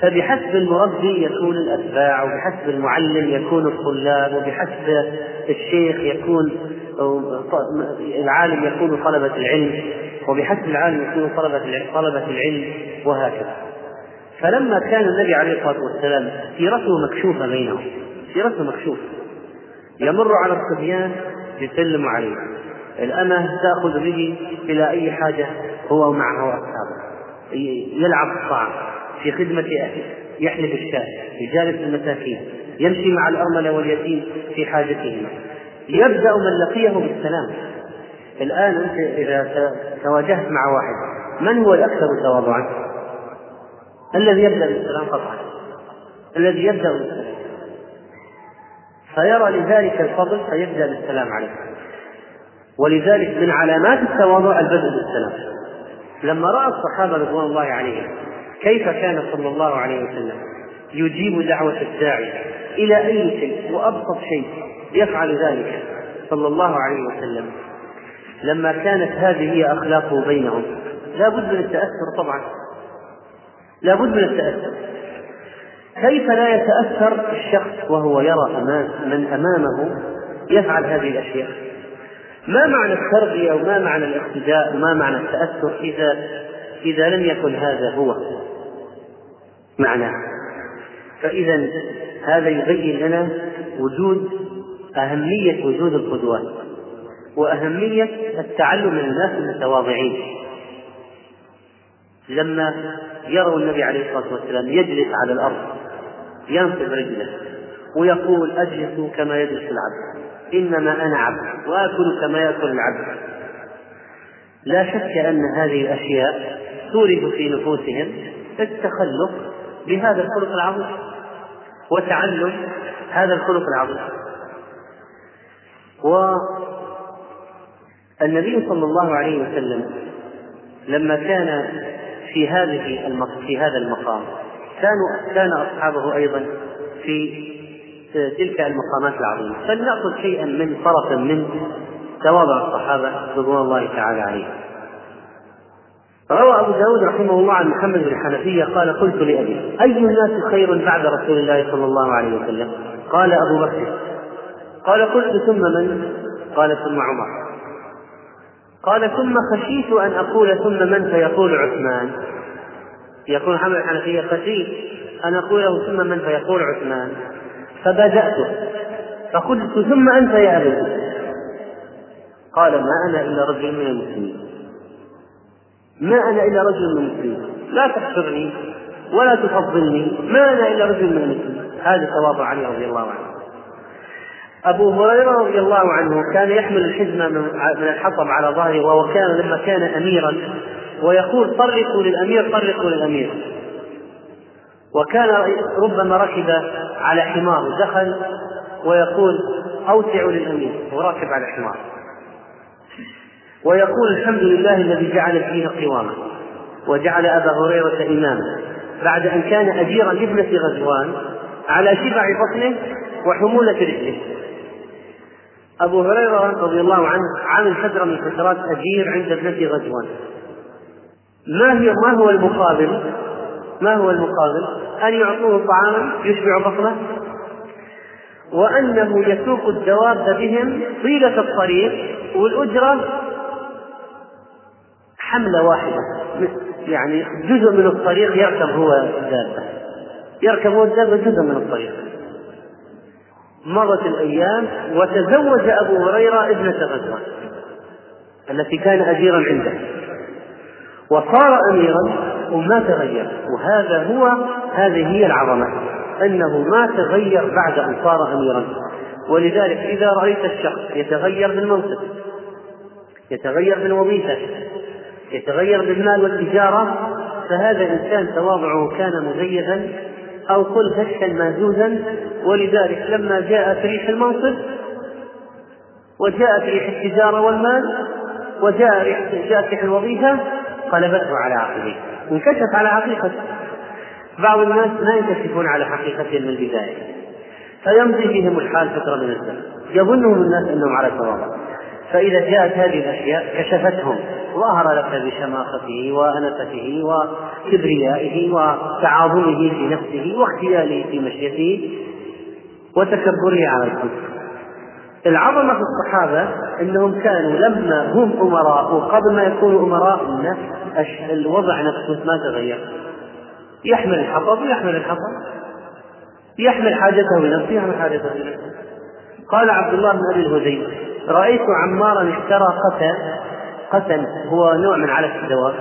فبحسب المربي يكون الأتباع وبحسب المعلم يكون الطلاب وبحسب الشيخ يكون العالم يكون طلبة العلم وبحسب العالم يكون طلبة طلبة العلم وهكذا. فلما كان النبي عليه الصلاة والسلام سيرته مكشوفة بينهم سيرته مكشوفة. يمر على الصبيان يسلم عليه. الأمة تأخذ به إلى أي حاجة هو معه أصحابه. يلعب الطعام في خدمة أهله يحلب الشاة يجالس المساكين يمشي مع الأرملة واليتيم في حاجتهما. يبدأ من لقيه بالسلام. الآن أنت إذا تواجهت مع واحد من هو الأكثر تواضعا؟ الذي يبدأ بالسلام قطعا. الذي يبدأ بالسلام. فيرى لذلك الفضل فيبدأ بالسلام عليه. ولذلك من علامات التواضع البدء بالسلام. لما رأى الصحابة رضوان الله عليهم كيف كان صلى الله عليه وسلم يجيب دعوة الداعي إلى أي شيء وأبسط شيء. يفعل ذلك صلى الله عليه وسلم. لما كانت هذه هي أخلاقه بينهم لا بد من التأثر طبعا. لا بد من التأثر. كيف لا يتأثر الشخص وهو يرى أمام من أمامه يفعل هذه الأشياء؟ ما معنى التربية وما معنى الاقتداء وما معنى التأثر إذا إذا لم يكن هذا هو معناه؟ فإذا هذا يبين لنا وجود أهمية وجود القدوات وأهمية التعلم من الناس المتواضعين. لما يروا النبي عليه الصلاة والسلام يجلس على الأرض ينصب رجله ويقول أجلس كما يجلس العبد إنما أنا عبد وآكل كما يأكل العبد. لا شك أن هذه الأشياء تورد في نفوسهم التخلق بهذا الخلق العظيم وتعلم هذا الخلق العظيم. والنبي صلى الله عليه وسلم لما كان في هذه في هذا المقام كانوا كان أصحابه أيضا في تلك المقامات العظيمة. فلنأخذ شيئا من طرفا من تواضع الصحابة رضوان الله تعالى عليهم. روى أبو داود رحمه الله عن محمد بن الحنفية قال قلت لأبي أي الناس خير بعد رسول الله صلى الله عليه وسلم؟ قال أبو بكر قال قلت ثم من؟ قال ثم عمر. قال ثم خشيت أن أقول ثم من فيقول عثمان. يقول محمد الحنفية خشيت أن أقوله ثم من فيقول عثمان. فبدأت. فقلت ثم أنت يا أبي. قال ما أنا إلا رجل من المسلمين. ما أنا إلا رجل من المسلمين. لا تحصرني ولا تفضلني. ما أنا إلا رجل من المسلمين. هذا تواضع علي رضي الله عنه. أبو هريرة رضي الله عنه كان يحمل الحزمة من الحطب على ظهره وكان لما كان أميرا ويقول طرقوا للأمير طرقوا للأمير. وكان ربما ركب على حمار دخل ويقول أوسعوا للأمير وراكب على حمار. ويقول الحمد لله الذي جعل الدين قواما وجعل أبا هريرة إماما. بعد أن كان أجيرا لابنة غزوان على شبع بطنه وحمولة رجله. أبو هريرة رضي الله عنه عمل فترة من فترات أجير عند ابنة غزوان. ما هي ما هو المقابل؟ ما هو المقابل؟ أن يعطوه طعاما يشبع بطنه وأنه يسوق الدواب بهم طيلة الطريق والأجرة حملة واحدة. يعني جزء من الطريق يركب هو الدابة يركب هو الدابة جزء من الطريق. مرت الأيام وتزوج أبو هريرة ابنة غزوة التي كان أجيرا عنده. وصار أميرا وما تغير وهذا هو هذه هي العظمة أنه ما تغير بعد أن صار أميرا. ولذلك إذا رأيت الشخص يتغير بالمنصب يتغير بالوظيفة يتغير بالمال والتجارة فهذا الإنسان تواضعه كان مزيفا أو قل هشا مهزوزا ولذلك لما جاءت ريح المنصب وجاءت ريح التجارة والمال وجاء ريح جاءت ريح الوظيفة قلبته على عقله انكشف على حقيقته بعض الناس لا ينكشفون على حقيقتهم من البداية فيمضي بهم الحال فترة من الزمن. يظنهم الناس أنهم على صواب فإذا جاءت هذه الأشياء كشفتهم ظهر لك بشماخته وأنفته وكبريائه وتعاظمه في نفسه واختياله في مشيته وتكبره على الخلق العظمة في الصحابة أنهم كانوا لما هم أمراء وقبل ما يكونوا أمراء الناس الوضع نفسه ما تغير. يحمل الحطب يحمل الحطب. يحمل حاجته بنفسه يحمل حاجته بنفسه. قال عبد الله بن أبي الهذيل رأيت عمارا اشترى قتل قتل هو نوع من علف الدواب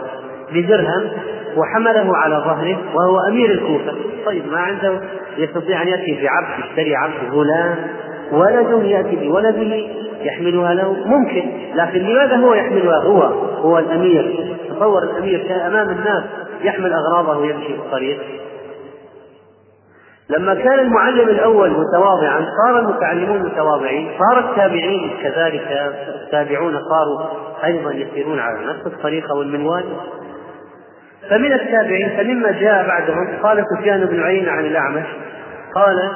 بدرهم وحمله على ظهره وهو أمير الكوفة. طيب ما عنده؟ يستطيع أن يأتي بعبد يشتري عبد غلام ولد يأتي بولده يحملها له. ممكن لكن لماذا هو يحملها؟ هو هو الأمير. تصور الأمير كان أمام الناس يحمل أغراضه ويمشي في الطريق. لما كان المعلم الأول متواضعا صار المتعلمون متواضعين صار التابعين كذلك التابعون صاروا أيضا يسيرون على نفس الطريقة والمنوال فمن التابعين فمما جاء بعدهم قال سفيان بن عيينة عن الأعمش قال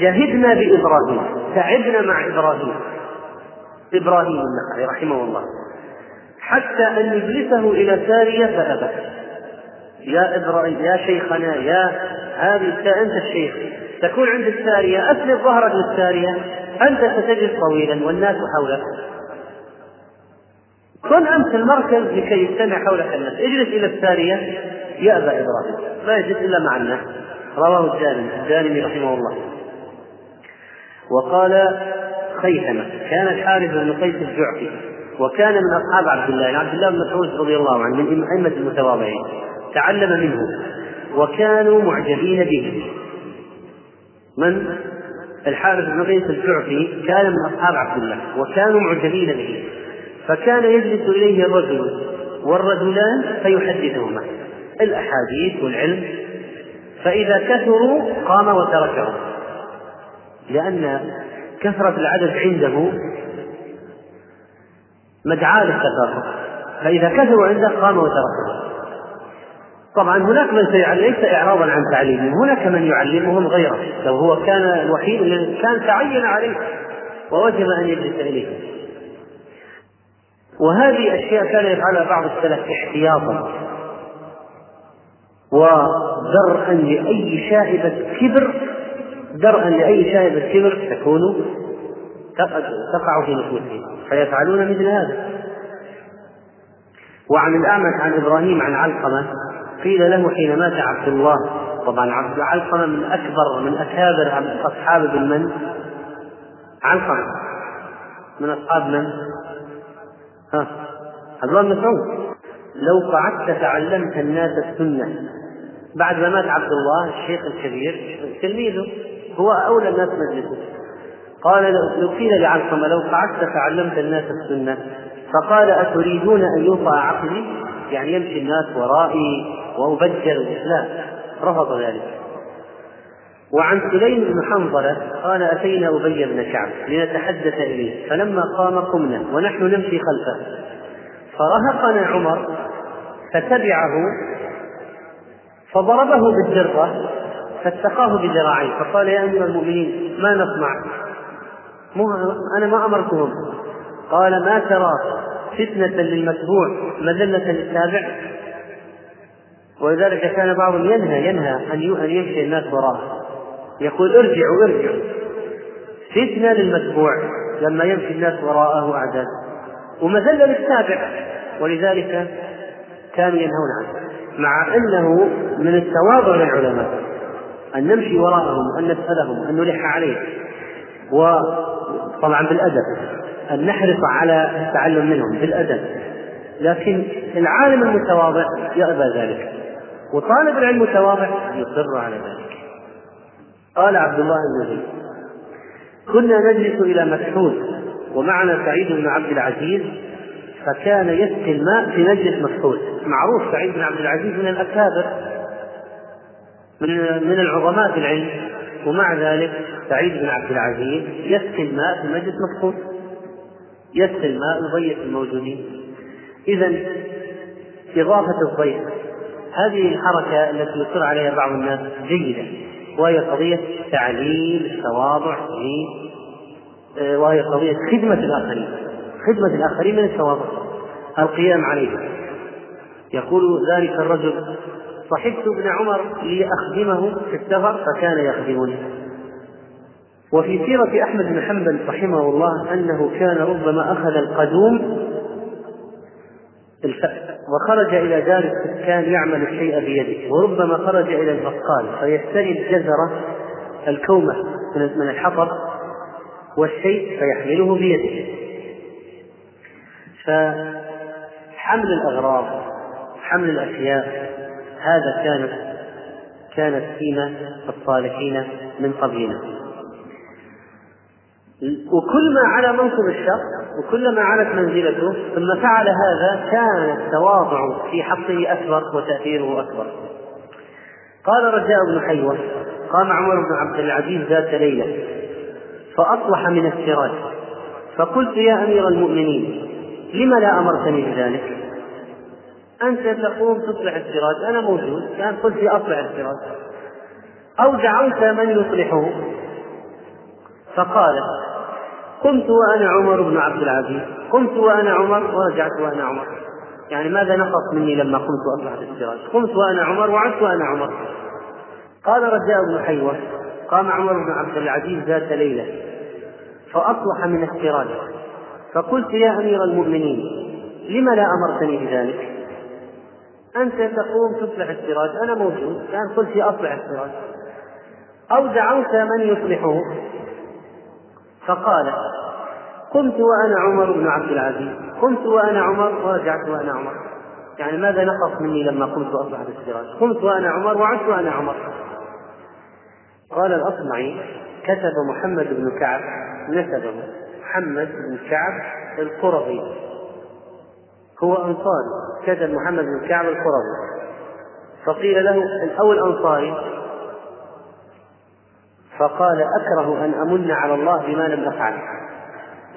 جهدنا بإبراهيم تعبنا مع إبراهيم. إبراهيم النخعي رحمه الله. حتى أن نجلسه إلى سارية فأبى. يا إبراهيم يا شيخنا يا هذه أنت الشيخ. تكون عند السارية أسند ظهرك للسارية أنت ستجلس طويلا والناس حولك. كن أنت المركز لكي يجتمع حولك الناس. اجلس إلى السارية. يأبى إبراهيم. لا يجلس إلا مع الناس رواه الجاني الجاني رحمه الله. وقال خيثمة. كان الحارث بن قيس الجعفي. وكان من أصحاب عبد الله. عبد الله بن مسعود رضي الله عنه من أئمة المتواضعين. تعلم منه. وكانوا معجبين به. من؟ الحارث بن قيس الجعفي كان من أصحاب عبد الله وكانوا معجبين به. فكان يجلس إليه الرجل والرجلان فيحدثهما الأحاديث والعلم. فإذا كثروا قام وتركهم. لأن كثرة العدد عنده مدعاة للتكاثر فإذا كثروا عنده قام وتركهم. طبعا هناك من سيعلم ليس إعراضا عن تعليمهم هناك من يعلمهم غيره لو هو كان الوحيد الذي كان تعين عليه ووجب أن يجلس إليه. وهذه أشياء كان يفعلها بعض السلف احتياطا ودرءا لأي شائبة كبر درءا لأي شائبة كبر تكون تقع في نفوسهم فيفعلون مثل هذا. وعن الأعمش عن إبراهيم عن علقمة قيل له حين مات عبد الله. طبعا عبد علقمة من أكبر من أكابر أصحاب ابن من؟ علقمة. من أصحاب من؟ ها عبد الله بن مسعود. لو قعدت تعلمت الناس السنة. بعد ما مات عبد الله الشيخ الكبير تلميذه هو أولى الناس مجلسه. قال لو قيل لعلقمة لو قعدت تعلمت الناس السنة فقال أتريدون أن يوطأ عقلي؟ يعني يمشي الناس ورائي. وأبجل لا رفض ذلك. وعن سليم بن حنظلة قال أتينا أبي بن كعب لنتحدث إليه فلما قام قمنا ونحن نمشي خلفه. فرهقنا عمر فتبعه فضربه بالدرة فاتقاه بذراعيه فقال يا أمير المؤمنين ما نصنع أنا ما أمرتهم. قال ما ترى فتنة للمتبوع مذلة للتابع. ولذلك كان بعضهم ينهى ينهى أن يمشي الناس وراءه. يقول ارجعوا ارجعوا. فتنة للمتبوع لما يمشي الناس وراءه أعداد ومذلة للتابع. ولذلك كانوا ينهون عنه. مع أنه من التواضع للعلماء. أن نمشي وراءهم أن نسألهم أن نلح عليه وطبعا بالأدب. أن نحرص على التعلم منهم بالأدب. لكن العالم المتواضع يأبى ذلك. وطالب العلم المتواضع يصر على ذلك. قال عبد الله بن زيد كنا نجلس إلى مسحود ومعنا سعيد بن عبد العزيز فكان يسقي الماء في مجلس مسحود معروف سعيد بن عبد العزيز من الأكابر من من العظماء في العلم. ومع ذلك سعيد بن عبد العزيز يسقي الماء في مجلس مسحود يسقي الماء يضيف الموجودين. إذا إضافة الضيف هذه الحركة التي يصر عليها بعض الناس جيدة وهي قضية تعليم التواضع آه، وهي قضية خدمة الآخرين خدمة الآخرين من التواضع. القيام عليها. يقول ذلك الرجل صحبت ابن عمر لأخدمه في السفر فكان يخدمني. وفي سيرة أحمد بن حنبل رحمه الله أنه كان ربما أخذ القدوم وخرج إلى دار السكان يعمل الشيء بيده وربما خرج إلى البقال فيشتري الجزرة الكومة من الحطب والشيء فيحمله بيده. فحمل الأغراض حمل الأشياء هذا كانت كانت سيمة الصالحين من قبلنا. وكل ما على منصب الشر وكلما علت منزلته ثم فعل هذا كان التواضع في حقه أكبر وتأثيره أكبر. قال رجاء بن حيوة قام عمر بن عبد العزيز ذات ليلة فأصلح من السراج. فقلت يا أمير المؤمنين لم لا أمرتني بذلك؟ أنت تقوم تصلح السراج أنا موجود كان قلت لي أصلح السراج. أو دعوت من يصلحه؟ فقال قمت وأنا عمر بن عبد العزيز. قمت وأنا عمر ورجعت وأنا عمر. يعني ماذا نقص مني لما قمت وأصلحت السراج؟ قمت وأنا عمر وعدت وأنا عمر. قال رجاء بن حيوة قام عمر بن عبد العزيز ذات ليلة فأصلح من السراج. فقلت يا أمير المؤمنين لم لا أمرتني بذلك؟ أنت تقوم تصلح السراج أنا موجود كان قلت أصلح السراج. أو دعوت من يصلحه فقال قمت وأنا عمر بن عبد العزيز قمت وأنا عمر ورجعت وأنا عمر. يعني ماذا نقص مني لما قمت وأصبحت السراج؟ قمت وأنا عمر وعدت وأنا عمر. قال الأصمعي كتب محمد بن كعب نسبه محمد بن كعب القرظي. هو أنصاري كتب محمد بن كعب القرظي. فقيل له أو الأنصاري فقال أكره أن أمن على الله بما لم أفعل.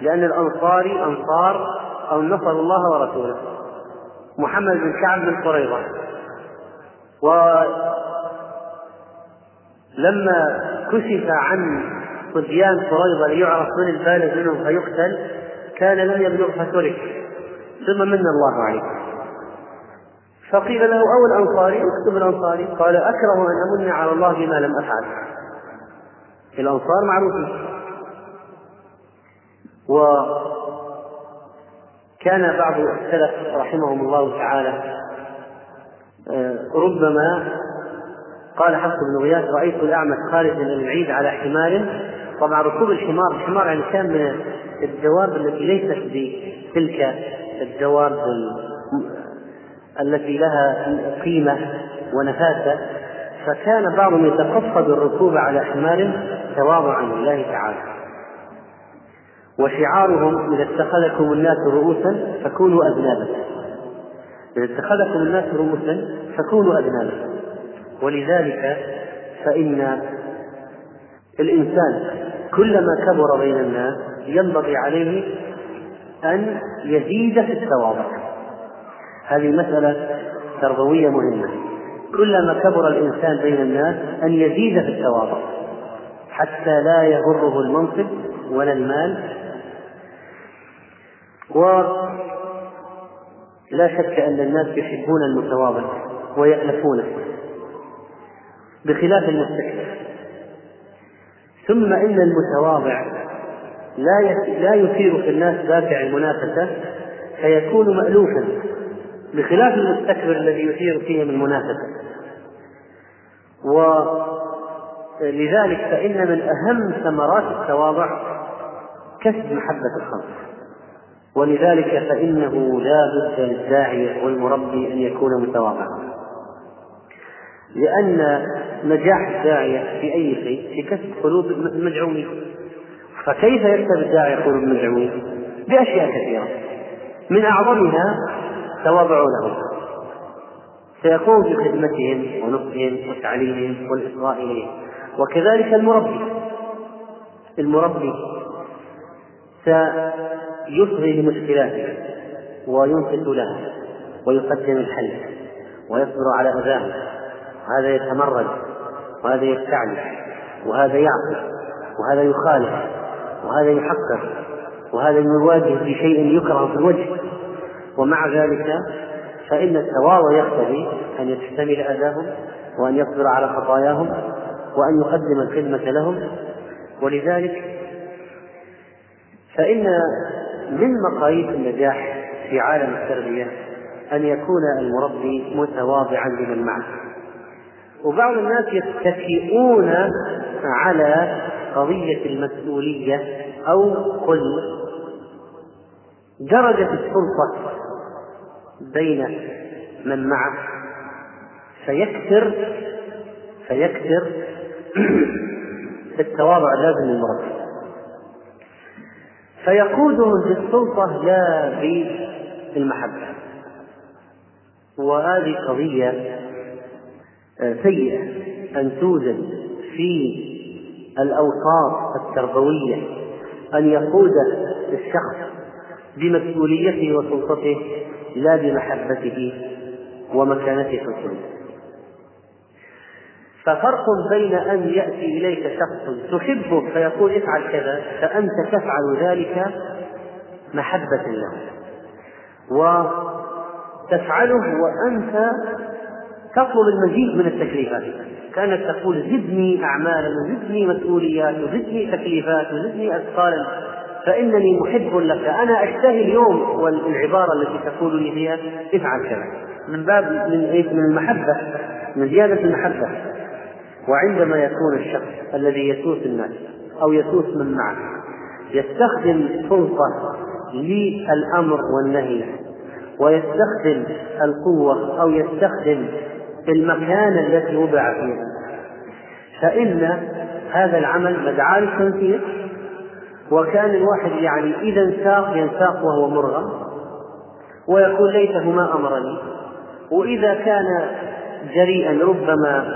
لأن الأنصاري أنصار أو نصر الله ورسوله. محمد بن كعب بن قريظة. ولما كشف عن صبيان قريظة ليعرف من البالغ منهم فيقتل كان لم يبلغ فترك. ثم من الله عليه. فقيل له أو الأنصاري اكتب الأنصاري. قال أكره أن أمن على الله بما لم أفعل. الأنصار معروفين. وكان بعض السلف رحمهم الله تعالى آه، ربما قال حفص بن غياث رأيت الأعمش خارجا من العيد على حمار. طبعا ركوب الحمار الحمار يعني كان من الدواب التي ليست بتلك الدواب التي لها قيمة ونفاسة فكان بعضهم يتقصد الركوب على حمار تواضعا لله تعالى. وشعارهم إذا اتخذكم الناس رؤوسا فكونوا أذنابا. إذا اتخذكم الناس رؤوسا فكونوا أذنابا. ولذلك فإن الإنسان كلما كبر بين الناس ينبغي عليه أن يزيد في التواضع. هذه مسألة تربوية مهمة. كلما كبر الإنسان بين الناس أن يزيد في التواضع. حتى لا يغره المنصب ولا المال. ولا شك أن الناس يحبون المتواضع ويألفونه بخلاف المستكبر. ثم إن المتواضع لا لا يثير في الناس دافع المنافسة فيكون مألوفا بخلاف المستكبر الذي يثير فيهم المنافسة. ولذلك فإن من أهم ثمرات التواضع كسب محبة الخلق. ولذلك فإنه لا بد للداعية والمربي أن يكون متواضعا. لأن نجاح الداعية في أي شيء في كسب قلوب المدعوين فكيف يكسب الداعية قلوب المدعوين؟ بأشياء كثيرة. من أعظمها تواضع لهم سيقوم بخدمتهم ونصحهم وتعليمهم والإصغاء إليهم. وكذلك المربي. المربي سيصغي لمشكلاتهم وينصت لها ويقدم الحل ويصبر على أذاهم وهذا يتمرد وهذا يستعلي وهذا يعصي وهذا يخالف وهذا يحقر وهذا يواجه بشيء يكره في الوجه. ومع ذلك فإن التواضع يقتضي أن يحتمل أذاهم وأن يصبر على خطاياهم وأن يقدم الخدمة لهم. ولذلك فإن من مقاييس النجاح في عالم التربية أن يكون المربي متواضعا لمن معه. وبعض الناس يتكئون على قضية المسؤولية أو قل درجة السلطة بين من معه. فيكثر فيكثر التواضع لازم للمربي فيقودهم بالسلطة لا بالمحبة وهذه قضية آه، سيئة أن توجد في الأوساط التربوية أن يقود الشخص بمسؤوليته وسلطته لا بمحبته ومكانته في القلوب ففرق بين أن يأتي إليك شخص تحبه فيقول افعل كذا فأنت تفعل ذلك محبة له. وتفعله وأنت تطلب المزيد من التكليفات. كانك تقول زدني أعمالا وزدني مسؤوليات وزدني تكليفات وزدني أثقالا فإنني محب لك. أنا أشتهي اليوم والعبارة التي تقول لي فيها افعل كذا. من باب من من المحبة من زيادة المحبة. وعندما يكون الشخص الذي يسوس الناس أو يسوس من معه يستخدم السلطة للأمر والنهي ويستخدم القوة أو يستخدم المكان التي وضع فيها. فإن هذا العمل مدعاة للتنفيذ وكان الواحد يعني إذا انساق ينساق وهو مرغم ويقول ليته ما أمرني وإذا كان جريئا ربما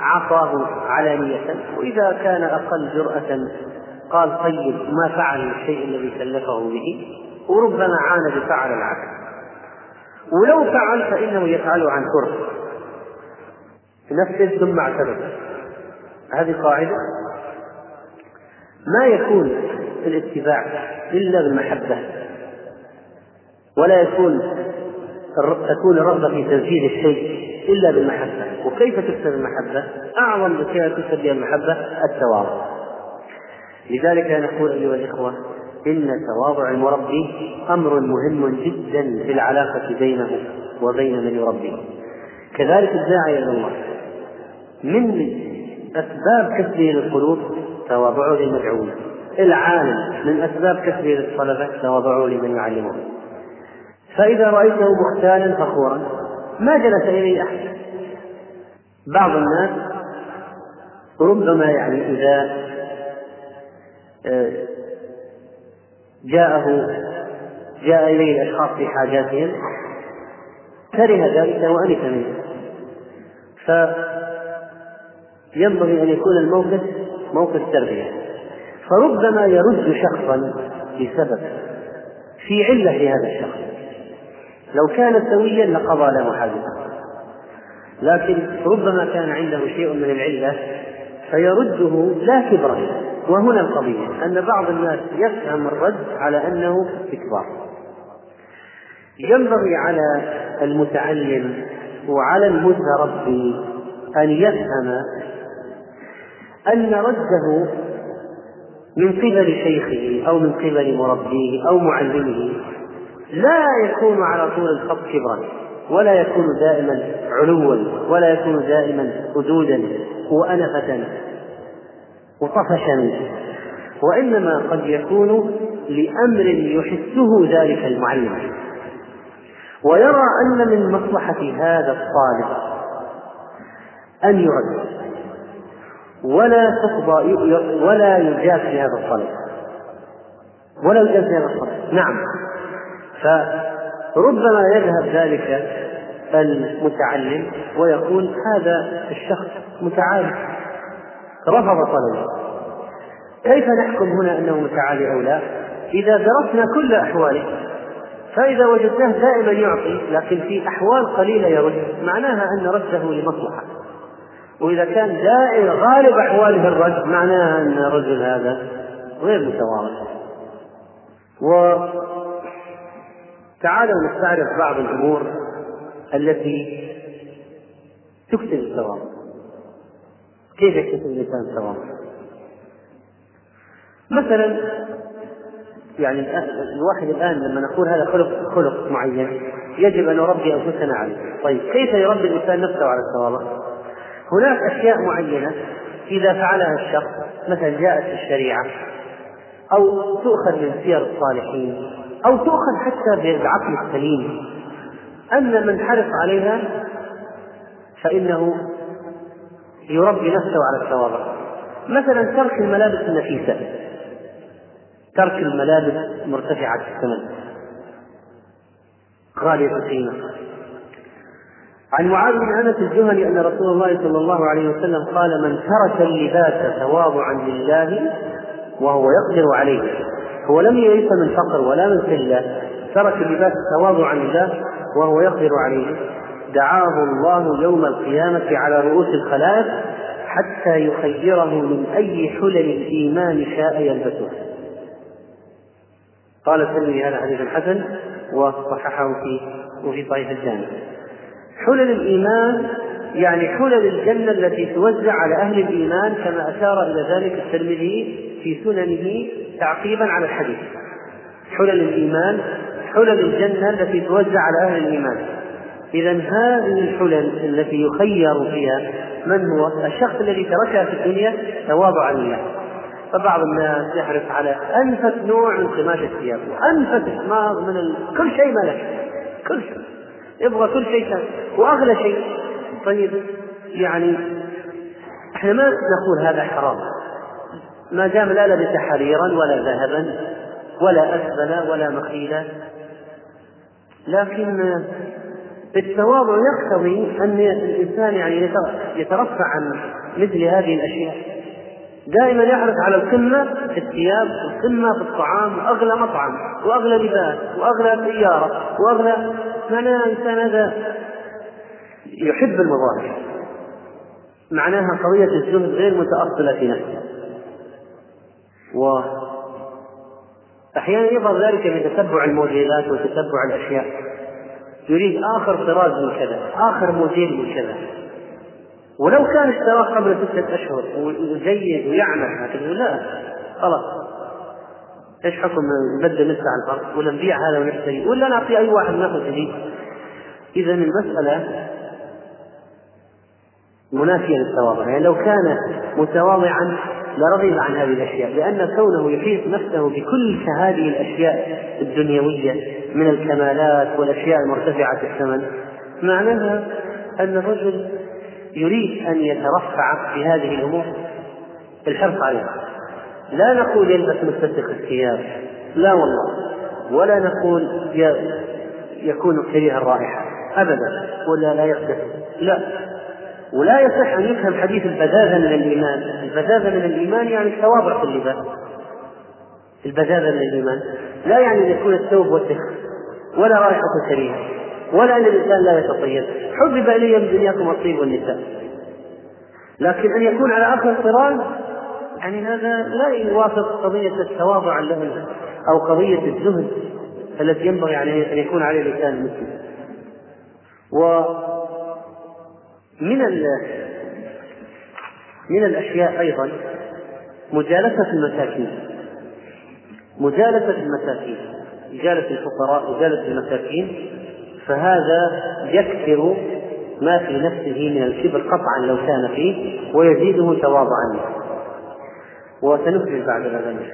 عصاه علانية وإذا كان أقل جرأة قال طيب ما فعل الشيء الذي كلفه به وربما عاند فعل العكس. ولو فعل فإنه يفعله عن كره. نفذ ثم اعتذر هذه قاعدة. ما يكون الاتباع إلا بالمحبة. ولا يكون تكون الرغبة في تنفيذ الشيء. إلا بالمحبة. وكيف تكسب المحبة؟ أعظم شيء تكسب بها المحبة؟ التواضع. لذلك نقول أيها الإخوة إن تواضع المربي أمر مهم جدا في العلاقة بينه وبين من يربيه. كذلك الداعي إلى الله. من أسباب كسبه للقلوب تواضعه للمدعوين العالم من أسباب كسبه للطلبة تواضعه لمن يعلمه. فإذا رأيته مختالا فخورا ما جلس إليه أحد. بعض الناس ربما يعني إذا آه، جاءه جاء إليه الأشخاص في حاجاتهم كره ذلك وأنف منه. فينبغي أن يكون الموقف موقف تربية فربما يرد شخصا بسبب في علة لهذا الشخص. لو كان سويا لقضى له حاجته لكن ربما كان عنده شيء من العلة فيرده لا كبرا وهنا القضية أن بعض الناس يفهم الرد على أنه استكبار ينبغي على المتعلم وعلى المتربي أن يفهم أن رده من قبل شيخه أو من قبل مربيه أو معلمه لا يكون على طول الخط كبرا ولا يكون دائما علوا ولا يكون دائما حدودا وأنفة وطفشا وإنما قد يكون لأمر يحسه ذلك المعلم. ويرى أن من مصلحة هذا الطالب أن يرد ولا تقضى ولا يجاز في هذا الطلب ولا يجاز في هذا الطلب نعم. فربما يذهب ذلك المتعلم ويقول هذا الشخص متعالي. رفض طلبه. كيف نحكم هنا أنه متعالي أو لا؟ إذا درسنا كل أحواله فإذا وجدناه دائما يعطي لكن في أحوال قليلة يرد معناها أن رده لمصلحة. وإذا كان دائما غالب أحواله الرد معناها أن الرجل هذا غير متواضع وتعالوا نستعرض بعض الأمور التي تكسب التواضع كيف يكتسب الإنسان التواضع؟ مثلا يعني الواحد الآن لما نقول هذا خلق خلق معين يجب أن نربي أنفسنا عليه، طيب كيف يربي الإنسان نفسه على التواضع؟ هناك أشياء معينة إذا فعلها الشخص مثلا جاءت في الشريعة أو تؤخذ من سير الصالحين أو تؤخذ حتى بالعقل السليم أن من حرص عليها فإنه يربي نفسه على التواضع مثلا ترك الملابس النفيسة. ترك الملابس مرتفعة الثمن. غالية القيمة. عن معاذ بن أنس الجهني أن رسول الله صلى الله عليه وسلم قال من ترك اللباس تواضعا لله وهو يقدر عليه. هو لم يئس من فقر ولا من قله ترك اللباس تواضعا لله وهو يقدر عليه. دعاه الله يوم القيامة على رؤوس الخلائق حتى يخيره من أي حلل الإيمان شاء يلبسه. قال الترمذي هذا حديث حسن وصححه في وفي صحيح الجامع. حلل الإيمان يعني حلل الجنة التي توزع على أهل الإيمان كما أشار إلى ذلك الترمذي في سننه تعقيبا على الحديث. حلل الإيمان حلل الجنة التي توزع على أهل الإيمان. إذا هذه الحلل التي يخير فيها من هو؟ الشخص الذي تركها في الدنيا تواضعا لله فبعض الناس يحرص على أنفس نوع من قماش الثياب. وأنفس إسمار من ال... كل شيء ملك كل شيء. يبغى كل شيء وأغلى شيء. طيب يعني إحنا ما نقول هذا حرام. ما دام لا لبس حريرا ولا ذهبا ولا أسفل ولا مخيلا لكن التواضع يقتضي أن الإنسان يعني يترفع عن مثل هذه الأشياء. دائما يحرص على القمة في الثياب والقمة في الطعام وأغلى مطعم وأغلى لباس وأغلى سيارة وأغلى معناها الإنسان هذا يحب المظاهر. معناها قضية الزهد غير متأصلة في نفسه. و أحيانا يظهر ذلك بتتبع الموديلات وتتبع الأشياء. يريد آخر طراز من كذا آخر موديل من كذا. ولو كان اشتراه قبل ستة أشهر وجيد ويعمل لكن لا خلاص. إيش حكم نبدل ندفع الفرق ولا نبيع هذا ونشتري؟ ولا نعطي أي واحد ناخذ جديد. إذا المسألة منافية للتواضع. يعني لو كان متواضعا لرغب عن هذه الأشياء لأن كونه يحيط نفسه بكل هذه الأشياء الدنيوية من الكمالات والأشياء المرتفعة الثمن معناها أن الرجل يريد أن يترفع في هذه الأمور الحرص عليها. لا نقول يلبس متسخ الثياب لا والله ولا نقول يكون كريه الرائحة أبدا ولا لا يقدر لا. ولا يصح أن يفهم حديث البذاذة من الإيمان. البذاذة من الإيمان يعني التواضع في اللباس. البذاذة من الإيمان. لا يعني أن يكون الثوب وسخ ولا رائحة كريهة ولا أن الإنسان لا يتطيب. حبب إلي من دنياكم الطيب والنساء. لكن أن يكون على آخر الطراز يعني هذا لا يوافق قضية التواضع له أو قضية الزهد التي ينبغي أن يكون عليه الإنسان المسلم. ومن من الأشياء أيضا مجالسة المساكين. مجالسة المساكين. إجالة الفقراء إجالة المساكين. فهذا يكثر ما في نفسه من الكبر قطعا لو كان فيه ويزيده تواضعا. وسنكمل بعد الله.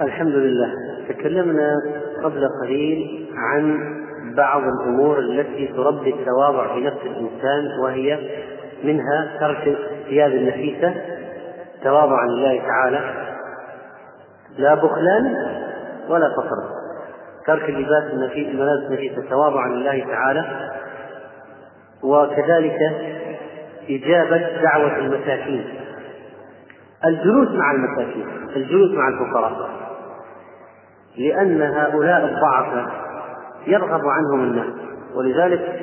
الحمد لله. تكلمنا قبل قليل عن بعض الأمور التي تربي التواضع في نفس الإنسان وهي منها ترك الثياب النفيسة تواضعا لله تعالى لا بخلا ولا فخرا ترك اللباس النفيس الملابس النفيسة تواضعا لله تعالى. وكذلك إجابة دعوة المساكين. الجلوس مع المساكين الجلوس مع الفقراء. لأن هؤلاء الضعفاء يرغب عنهم الناس. ولذلك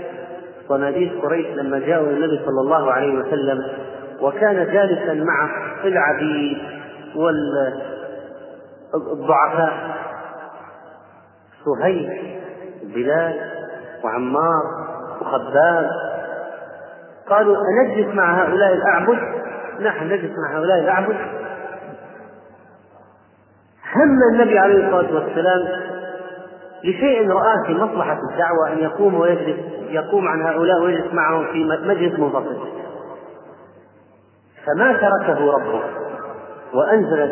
صناديد قريش لما جاءوا النبي صلى الله عليه وسلم وكان جالسا مع العبيد والضعفاء صهيب بلال وعمار وخباب. قالوا أنجلس مع هؤلاء الأعبد؟ نحن نجلس مع هؤلاء الأعبد. هم النبي عليه الصلاة والسلام لشيء رآه في مصلحة الدعوة أن يقوم ويجلس يقوم عن هؤلاء ويجلس معهم في مجلس منفصل. فما تركه ربه؟ وأنزلت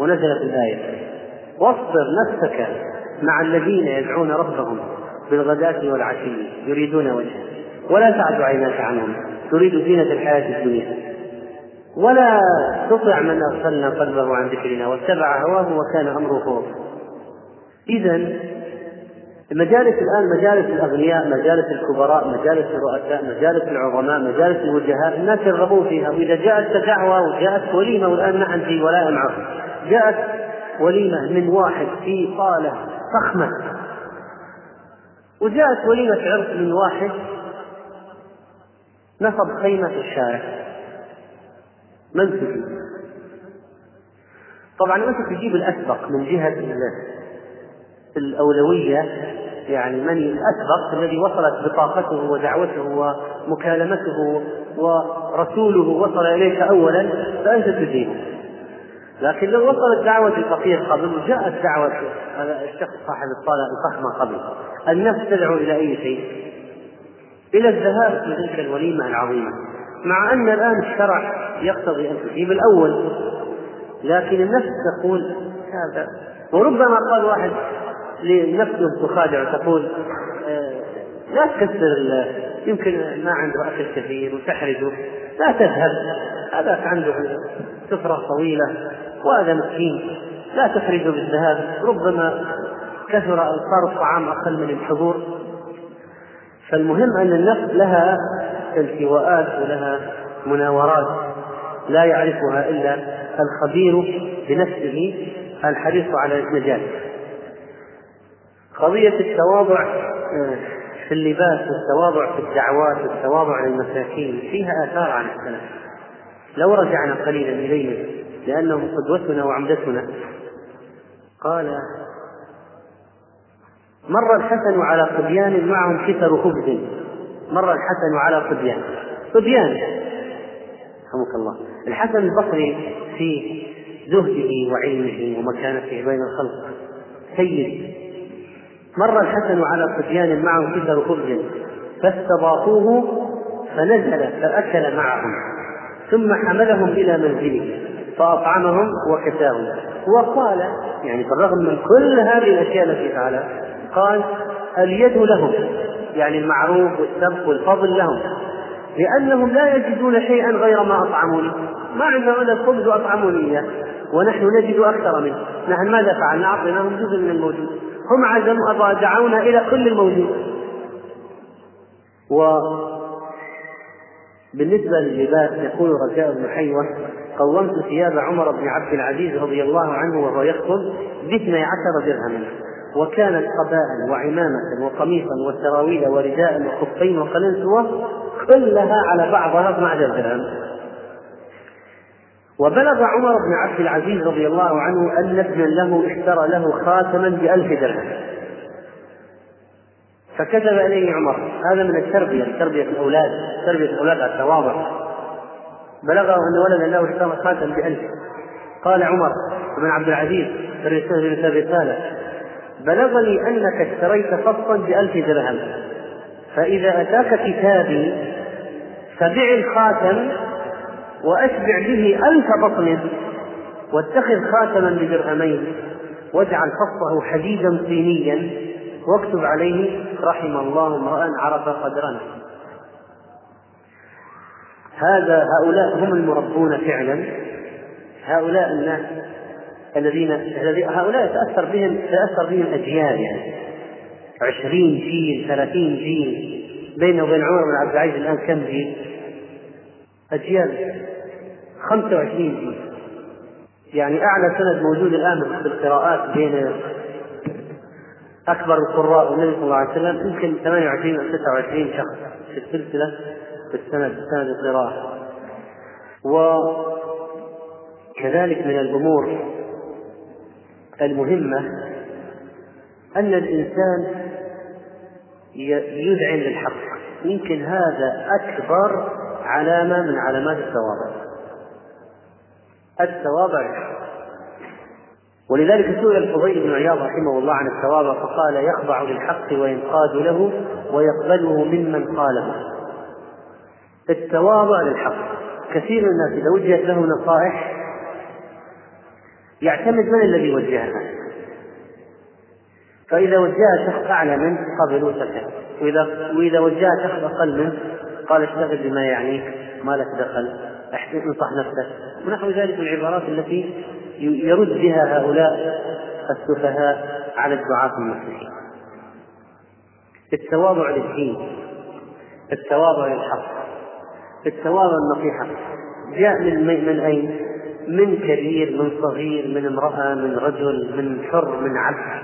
ونزلت الآية. واصبر نفسك مع الذين يدعون ربهم بالغداة والعشي يريدون وجهه. ولا تعد عيناك عنهم تريد زينة الحياة الدنيا. ولا تطع من أغفلنا قلبه عن ذكرنا واتبع هواه وكان أمره فرطا إذا المجالس الآن مجالس الأغنياء مجالس الكبراء مجالس الرؤساء مجالس العظماء مجالس الوجهاء الناس يرغبون فيها. وإذا جاءت دعوة وجاءت وليمة والآن نحن في ولاء عصر جاءت وليمة من واحد في صالة فخمة. وجاءت وليمة عرس من واحد نصب خيمة في الشارع. من تجيب؟ طبعا أنت تجيب الأسبق من جهة الأولوية يعني من الأسبق الذي وصلت بطاقته ودعوته ومكالمته ورسوله وصل إليك أولا فأنت تجيبه لكن لو وصلت دعوة الفقير قبل وجاءت دعوة الشخص صاحب الصلاة الفخمة قبل. النفس تدعو إلى أي شيء؟ إلى الذهاب في تلك الوليمة العظيمة. مع أن الآن الشرع يقتضي أن تجيب الأول لكن النفس تقول هذا. وربما قال واحد لنفسه تخادع تقول آه، لا تكسر يمكن ما عنده أكل كثير وتحرجه لا تذهب هذاك عنده سفرة طويلة وهذا مسكين لا تحرجه بالذهاب ربما كثر أو صار الطعام أقل من الحضور. فالمهم أن النفس لها التواءات ولها مناورات لا يعرفها إلا الخبير بنفسه الحريص على النجاة قضية التواضع آه، في اللباس والتواضع في الدعوات والتواضع للمساكين فيها آثار عن السلف. لو رجعنا قليلا إليهم لأنهم قدوتنا وعمدتنا. قال مر الحسن على صبيان معهم كسر خبز. مر الحسن على صبيان. صبيان. رحمك الله. الحسن البصري في زهده وعلمه ومكانته بين الخلق. سيد. مر الحسن على صبيان معهم كسر خبز فاستضافوه فنزل فأكل معهم ثم حملهم إلى منزله فأطعمهم وكساهم. وقال يعني بالرغم من كل هذه الأشياء التي فعلها قال اليد لهم يعني المعروف والسبق والفضل لهم لأنهم لا يجدون شيئا غير ما أطعموني ما عندهم إلا الخبز وأطعموني إياه ونحن نجد أكثر منه. نحن ماذا فعلنا؟ أعطيناهم جزء من الموجود. هم عزموا دعونا إلى كل الموجود. و بالنسبة لللباس يقول رجاء بن حيوة قومت ثياب عمر بن عبد العزيز رضي الله عنه وهو يخطب باثني عشر درهما وكانت قباء وعمامة وقميصا وسراويل ورداء وخفين وقلنسوة كلها على بعضها 12 درهم. وبلغ عمر بن عبد العزيز رضي الله عنه أن ابنا له اشترى له خاتما بألف درهم. فكتب إليه عمر هذا من التربية تربية الأولاد تربية الأولاد على التواضع. بلغه أن ولدا له اشترى خاتم بألف. قال عمر بن عبد العزيز في الرسالة بلغني أنك اشتريت فصا بألف درهم. فإذا أتاك كتابي فبع الخاتم وأشبع به ألف بطن واتخذ خاتما بدرهمين. واجعل فصه حديدا صينيا. واكتب عليه رحم الله امرأ عرف قدرنا. هذا هؤلاء هم المربون فعلا. هؤلاء الناس الذين هؤلاء يتأثر بهم يتأثر بهم أجيال يعني. عشرين جيل ثلاثين جيل. بينه وبين عمر بن عبد العزيز الآن كم جيل؟ أجيال خمسة وعشرين جيل يعني أعلى سند موجود الآن في القراءات بين أكبر القراء والنبي صلى الله عليه وسلم يمكن 28 أو 29 شخص في السلسلة في السند سند القراءة. وكذلك من الأمور المهمة أن الإنسان يذعن للحق. يمكن هذا أكبر علامة من علامات التواضع. التواضع. ولذلك سئل الفضيل بن عياض رحمه الله عن التواضع فقال يخضع للحق وينقاد له ويقبله ممن قاله. التواضع للحق. كثير من الناس إذا وجهت له نصائح يعتمد من الذي وجهها؟ فإذا وجه شخص أعلى منه قبل وسكت وإذا وإذا وجه شخص أقل منه قال اشتغل بما يعنيك ما لك دخل انصح نفسك. ونحو ذلك من العبارات التي يرد بها هؤلاء السفهاء على الدعاة المصلحين التواضع للدين التواضع للحق التواضع النصيحة جاء من من أين؟ من كبير من صغير من امرأة من رجل من حر من عبد.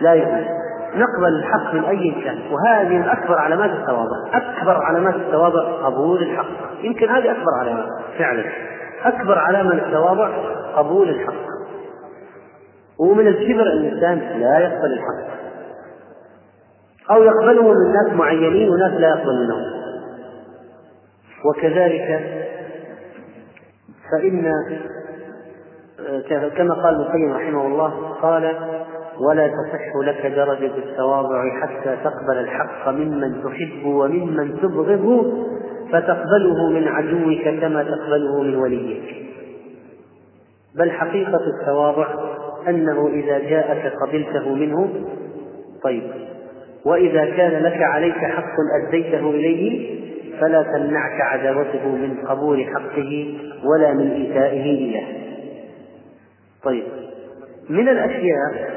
لا يهم نقبل الحق من أي كان وهذه من أكبر علامات التواضع. أكبر علامات التواضع قبول الحق. يمكن هذه أكبر علامات فعلا. أكبر علامة للتواضع قبول الحق. ومن الكبر أن الإنسان لا يقبل الحق. أو يقبله من ناس معينين وناس لا يقبل منهم. وكذلك فإن كما قال ابن القيم رحمه الله قال ولا تصح لك درجة التواضع حتى تقبل الحق ممن تحب وممن تبغض فتقبله من عدوك كما تقبله من وليك. بل حقيقة التواضع أنه إذا جاءك قبلته منه طيب وإذا كان لك عليك حق أديته إليه فلا تمنعك عداوته من قبول حقه ولا من إيتائه إياه طيب من الأشياء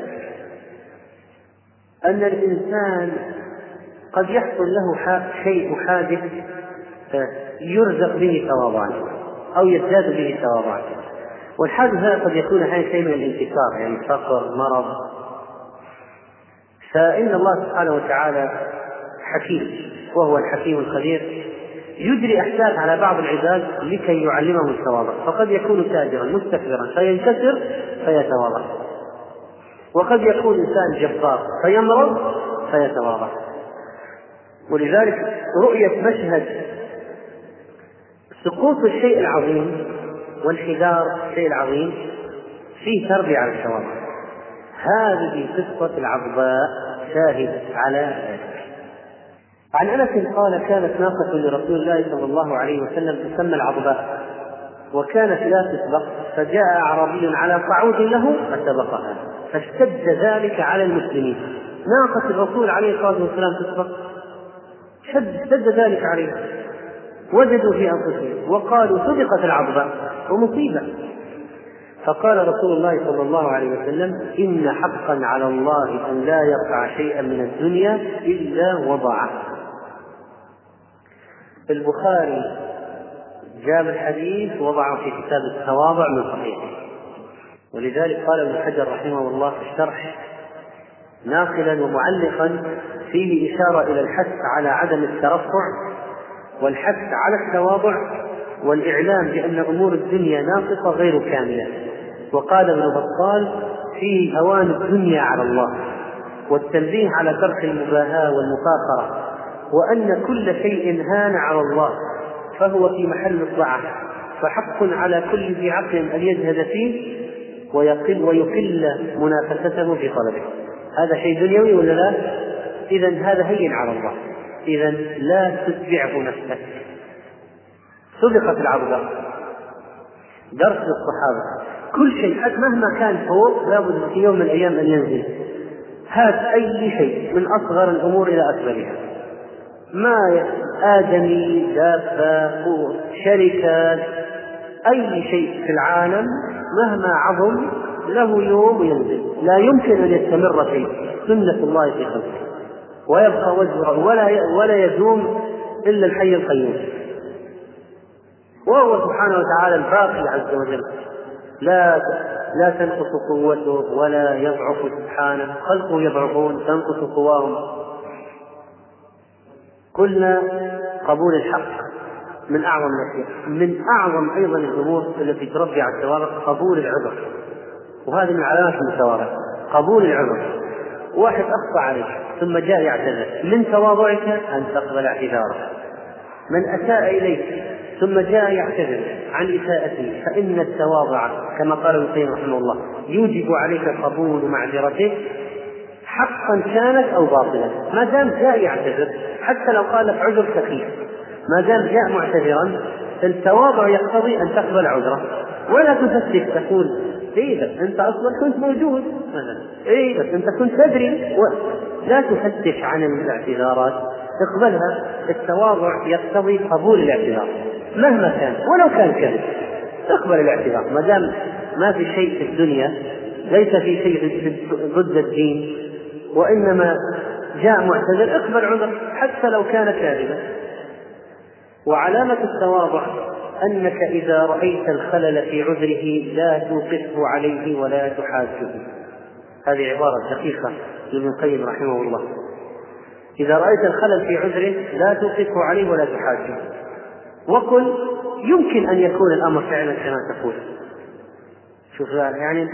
أن الإنسان قد يحصل له شيء حادث يرزق به تواضعا أو يزداد به تواضعا والحادث هذا قد يكون أحيانا شيء من الانكسار يعني فقر مرض. فإن الله سبحانه وتعالى حكيم وهو الحكيم الخبير يجري أحداث على بعض العباد لكي يعلمهم التواضع فقد يكون تاجرا مستكبرا فينكسر فيتواضع. وقد يكون إنسان جبار فيمرض فيتواضع ولذلك رؤية مشهد سقوط الشيء العظيم وانحدار الشيء العظيم فيه تربية على التواضع هذه قصة العضباء شاهد على ذلك. عن أنس قال كانت ناقة لرسول الله صلى الله عليه وسلم تسمى العضباء وكانت لا تسبق فجاء أعرابي على صعود له فسبقها فاشتد ذلك على المسلمين. ناقة الرسول عليه الصلاة والسلام تسبق اشتد ذلك عليهم. وجدوا في أنفسهم. وقالوا صدقت العضبة ومصيبة. فقال رسول الله صلى الله عليه وسلم إن حقا على الله أن لا يقع شيئا من الدنيا إلا وضعه. البخاري جاب الحديث وضعه في كتاب التواضع من صحيحه. ولذلك قال ابن حجر رحمه الله في الشرح ناقلا ومعلقا فيه إشارة إلى الحث على عدم الترفع والحث على التواضع والإعلام بأن أمور الدنيا ناقصة غير كاملة. وقال ابن بطال فيه هوان الدنيا على الله والتنبيه على ترك المباهاة والمفاخرة وأن كل شيء هان على الله. فهو في محل الضعف فحق على كل ذي عقل أن يجهد فيه ويقل ويقل منافسته في طلبه. هذا شيء دنيوي ولا لا؟ إذا هذا هين على الله. إذا لا تتبعه نفسك. صدقت العرضة درس للصحابة كل شيء مهما كان فوق لابد في يوم من الأيام أن ينزل. هات أي شيء من أصغر الأمور إلى أكبرها. ما آدمي دابة شركات أي شيء في العالم مهما عظم له يوم ينزل. لا يمكن أن يستمر فيه سنة الله في خلقه. ويبقى وجهه ولا ولا يدوم إلا الحي القيوم. وهو سبحانه وتعالى الباقي عز وجل. لا لا تنقص قوته ولا يضعف سبحانه. خلقه يضعفون تنقص قواهم. قلنا قبول الحق من أعظم الأشياء. من أعظم أيضا الأمور التي تربي على التواضع قبول العذر. وهذه من علامات التواضع قبول العذر. واحد أخطأ عليك ثم جاء يعتذر. من تواضعك؟ أن تقبل اعتذاره من أساء إليك ثم جاء يعتذر عن اساءته فإن التواضع كما قال ابن القيم رحمه الله يوجب عليك قبول معذرته حقا كانت أو باطلا ما دام جاء يعتذر حتى لو قال لك عذر سخيف ما دام جاء معتذرا التواضع يقتضي أن تقبل عذره. ولا تفتش تقول اي بس أنت أصلا كنت موجود مثلا. اي بس أنت كنت تدري. لا تفتش عن الاعتذارات اقبلها التواضع يقتضي قبول الاعتذار. مهما كان ولو كان كذب اقبل الاعتذار. ما دام ما في شيء في الدنيا ليس في شيء ضد الدين وإنما جاء معتذر اقبل عذر حتى لو كان كاذبا. وعلامة التواضع أنك إذا رأيت الخلل في عذره لا توقفه عليه ولا تحاجه هذه عبارة دقيقة لابن القيم رحمه الله. إذا رأيت الخلل في عذره لا توقفه عليه ولا تحاجه وقل يمكن أن يكون الأمر فعلا كما تقول. شوف يعني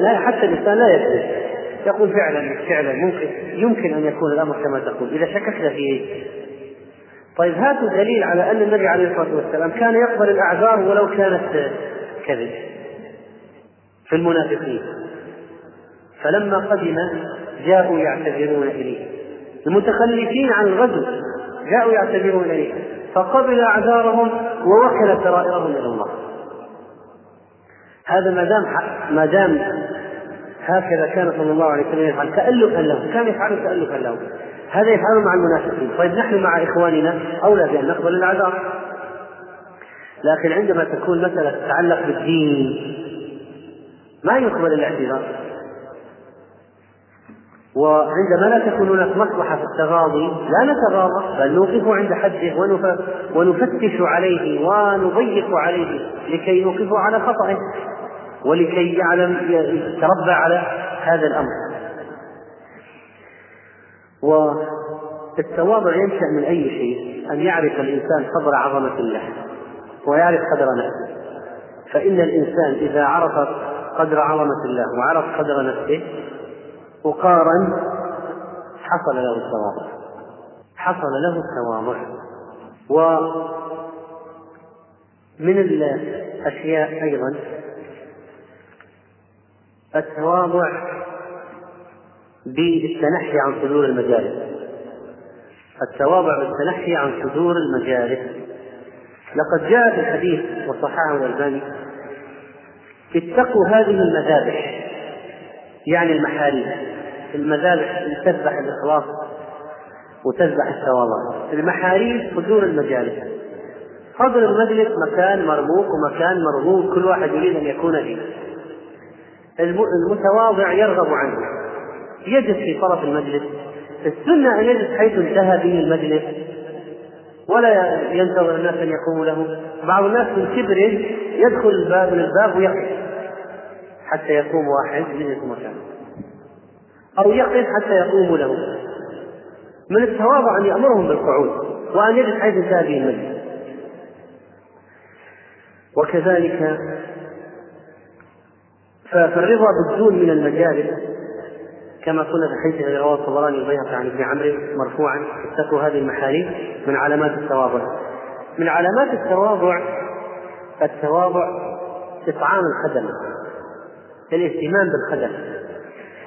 لا حتى الإنسان لا يكذب. يقول فعلا فعلا ممكن يمكن أن يكون الأمر كما تقول إذا شككت في طيب هاتوا دليل على أن النبي عليه الصلاة والسلام كان يقبل الأعذار ولو كانت كذب في المنافقين. فلما قدم جاءوا يعتذرون إليه. المتخلفين عن الغزو جاءوا يعتذرون إليه. فقبل أعذارهم ووكل سرائرهم إلى الله. هذا ما دام ما دام هكذا كان صلى الله عليه وسلم يفعل تألفا له كان يفعل تألفا له. هذا يفعله مع المنافقين. طيب نحن مع إخواننا أولى بأن نقبل الأعذار لكن عندما تكون مسألة تتعلق بالدين ما يقبل الاعتذار وعندما لا تكون هناك مصلحة في التغاضي لا نتغاضى بل نوقف عند حده ونفتش عليه ونضيق عليه لكي نوقفه على خطأه. ولكي يعلم يتربى على هذا الأمر. والتواضع ينشأ من أي شيء؟ أن يعرف الإنسان قدر عظمة الله ويعرف قدر نفسه. فإن الإنسان إذا عرف قدر عظمة الله وعرف قدر نفسه وقارن حصل له التواضع. حصل له التواضع. ومن الأشياء أيضا التواضع بالتنحي عن صدور المجالس. التواضع بالتنحي عن صدور المجالس. لقد جاء في الحديث وصححه الألباني اتقوا هذه المذابح يعني المحاريب. المذابح تذبح الإخلاص وتذبح التواضع. المحاريب صدور المجالس. صدر المجلس مكان مرموق ومكان مرغوب كل واحد يريد أن يكون فيه. المتواضع يرغب عنه. يجلس في طرف المجلس. السنة أن يجلس حيث انتهى به المجلس. ولا ينتظر الناس أن يقوموا له. بعض الناس من كبر يدخل الباب من الباب ويقف. حتى يقوم واحد يجلس مكانه أو يقف حتى يقوموا له. من التواضع أن يأمرهم بالقعود وأن يجلس حيث انتهى به المجلس. وكذلك فالرضا بالدون من المجالس كما قلنا في حديث رواه الطبراني البيهقي عن ابن عمرو مرفوعا اتقوا هذه المحاريب من علامات التواضع. من علامات التواضع التواضع إطعام الخدم الاهتمام بالخدم.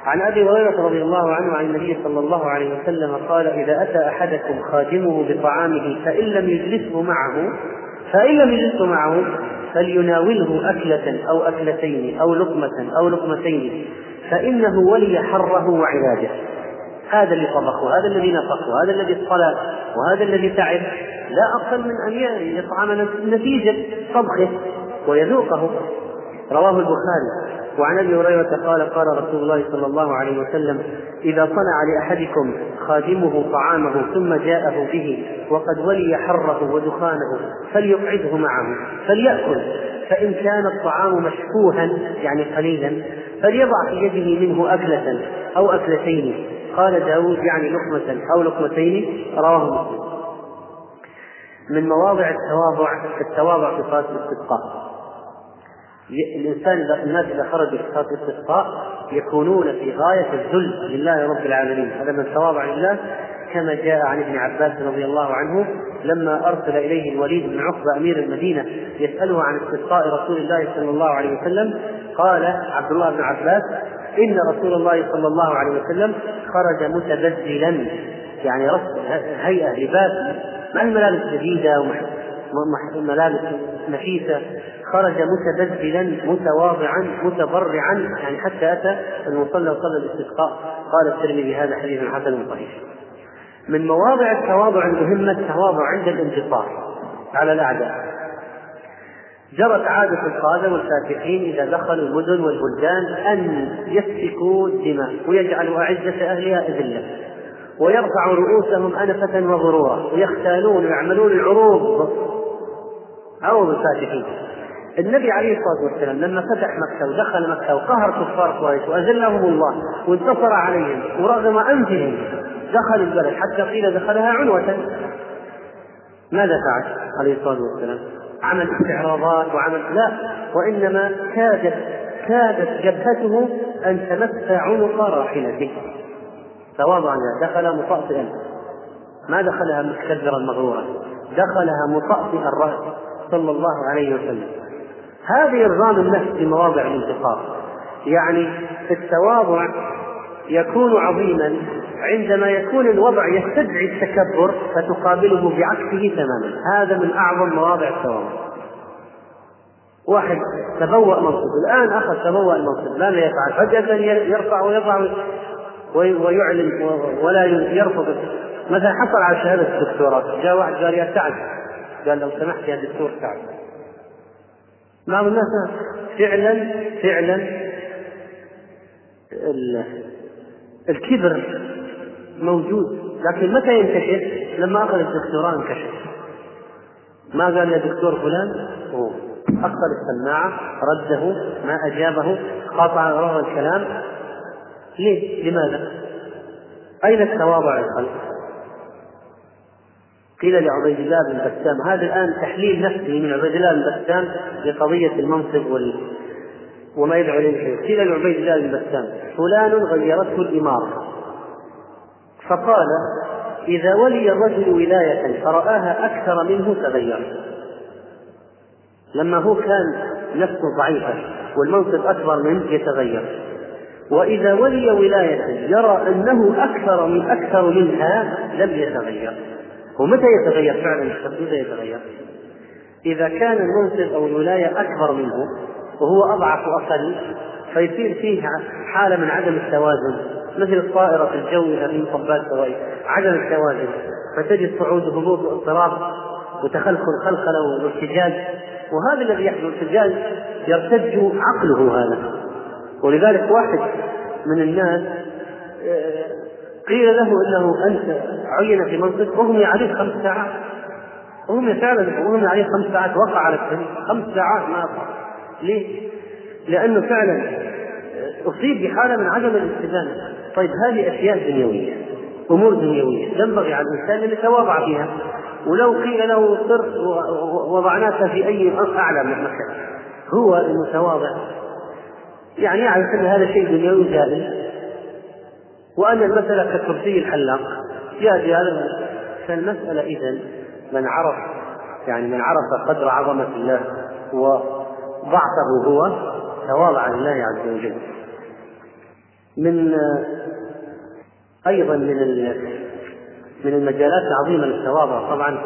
عن أبي هريرة رضي الله عنه عن النبي صلى الله عليه وسلم قال إذا أتى أحدكم خادمه بطعامه فإن لم يجلسه معه فإن لم يجلسه معه فليناوله أكلة أو أكلتين أو لقمة أو لقمتين فإنه ولي حره وعلاجه. هذا اللي طبخه هذا الذي نفخه هذا الذي اصطلى وهذا الذي تعب. لا أقل من أن يطعم نتيجة طبخه ويذوقه. رواه البخاري. وعن أبي هريرة قال قال رسول الله صلى الله عليه وسلم إذا صنع لأحدكم خادمه طعامه ثم جاءه به وقد ولي حره ودخانه فليقعده معه فليأكل فإن كان الطعام مشكوها يعني قليلا فليضع في يده منه أكلة أو أكلتين. قال داود يعني لقمة أو لقمتين رواه مسلم. من مواضع التواضع التواضع في صلاة الاستسقاء. الإنسان إذا الناس إذا خرجوا في صلاه الاستسقاء يكونون في غاية الذل لله رب العالمين. هذا من تواضع لله كما جاء عن ابن عباس رضي الله عنه لما أرسل إليه الوليد بن عقبة أمير المدينة يسأله عن استسقاء رسول الله صلى الله عليه وسلم قال عبد الله بن عباس إن رسول الله صلى الله عليه وسلم خرج متبذلا يعني رسل هيئة لباس ما الملابس جديدة ملابس نفيسة؟ خرج متبذلا متواضعا متضرعا يعني حتى أتى المصلى وصلى الاستسقاء. قال الترمذي هذا حديث حسن صحيح. من مواضع التواضع المهمة التواضع عند الانتصار على الأعداء. جرت عادة القادة والفاتحين إذا دخلوا المدن والبلدان أن يسفكوا الدماء ويجعلوا أعزة أهلها أذلة. ويرفعوا رؤوسهم أنفة وغرورا ويختالون ويعملون العروض. عروض الفاتحين النبي عليه الصلاة والسلام لما فتح مكة ودخل مكة وقهر كفار قريش وأذلهم الله وانتصر عليهم ورغم أنفهم دخل البلد حتى قيل دخلها عنوة. ماذا فعل عليه الصلاة والسلام؟ عمل استعراضات وعمل لا وإنما كادت كادت جبهته أن تمس عنق راحلته. تواضعا دخل مطأطئا ما دخلها متكبرا مغرورا دخلها مطأطئا الرأس صلى الله عليه وسلم. هذه إرغام النفس في مواضع الانتصار يعني التواضع يكون عظيما عندما يكون الوضع يستدعي التكبر فتقابله بعكسه تماما. هذا من أعظم مواضع التواضع. واحد تبوأ منصب. الآن أخذ تبوأ المنصب. ماذا يفعل؟ فجأة يرفع ويضع ويعلن ولا يرفض. مثلا حصل على شهادة الدكتوراه؟ جاء واحد قال يا سعد. قال لو سمحت يا دكتور سعد. بعض الناس فعلا فعلا الكبر موجود لكن متى ينكشف؟ لما أخذ الدكتوراه انكشف ما قال يا دكتور فلان هو اخذ السماعة رده ما أجابه قاطع غرض الكلام ليه؟ لماذا؟ أين التواضع الخلق؟ قيل لعبيد الله بن بسام. هذا الآن تحليل نفسي من عبيد الله بن بسام لقضية المنصب وال وما يدعو إليه قيل لعبيد الله بن بسام فلان غيرته الإمارة. فقال إذا ولي الرجل ولاية فرآها أكثر منه تغير. لما هو كان نفسه ضعيفة والمنصب أكبر منه يتغير. وإذا ولي ولاية يرى أنه أكثر من أكثر منها لم يتغير. ومتى يتغير فعلا متى يتغير؟ إذا كان المنصب أو الولاية أكبر منه وهو أضعف وأقل فيصير فيه حالة من عدم التوازن مثل الطائرة في الجو في مطبات سوائي عدم التوازن فتجد صعود وهبوط واضطراب وتخلخل خلخلة وارتجاج وهذا الذي يحدث الارتجاج يرتج عقله هذا ولذلك واحد من الناس آه، قيل له أنه أنت عين في منصب اغمي عليه خمس ساعات. اغمي فعلا اغمي عليه خمس ساعات وقع على السرير خمس ساعات ما وقع. ليه؟ لأنه فعلا أصيب بحالة من عدم الاتزان. طيب هذه أشياء دنيوية أمور دنيوية ينبغي على الإنسان أن يتواضع فيها. ولو قيل له صر وضعناك في أي أعلى من مكان. هو المتواضع. يعني يعرف أن هذا شيء دنيوي جائز وأن المسألة ككرسي الحلاق. ياتي هذا فالمسألة اذا من عرف يعني من عرف قدر عظمة الله وضعفه هو تواضع لله عز وجل. من أيضا من من المجالات العظيمة للتواضع طبعا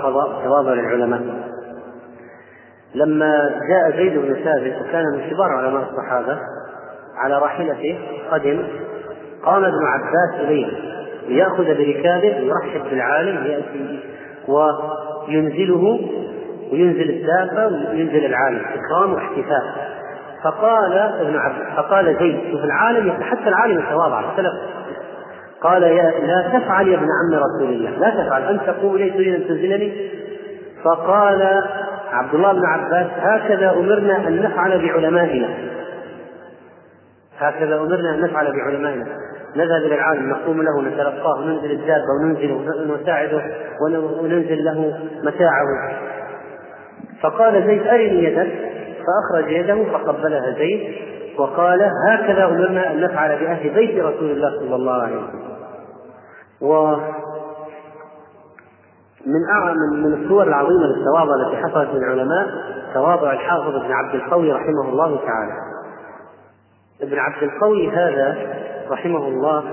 تواضع للعلماء. لما جاء زيد بن ثابت وكان من كبار علماء الصحابة على راحلته قدم قام ابن عباس اليه ليأخذ بركابه يرحب بالعالم يأتي وينزله وينزل الدابة وينزل العالم إكرام واحتفاء فقال ابن عباس فقال زيد شوف العالم حتى العالم يتواضع السلف. قال يا لا تفعل يا ابن عم رسول الله لا تفعل أن تقوم إلي تريد أن تنزلني؟ فقال عبد الله بن عباس هكذا أمرنا أن نفعل بعلمائنا. هكذا أمرنا أن نفعل بعلمائنا. نذهب إلى العالم نقوم له نتلقاه وننزل الدابة وننزل ونساعده وننزل له متاعه. فقال زيد أرني يدك؟ فأخرج يده فقبلها زيد وقال هكذا أمرنا أن نفعل بأهل بيت رسول الله صلى الله عليه وسلم. و من أعظم من الصور العظيمة للتواضع التي حصلت من العلماء تواضع الحافظ ابن عبد القوي رحمه الله تعالى. ابن عبد القوي هذا رحمه الله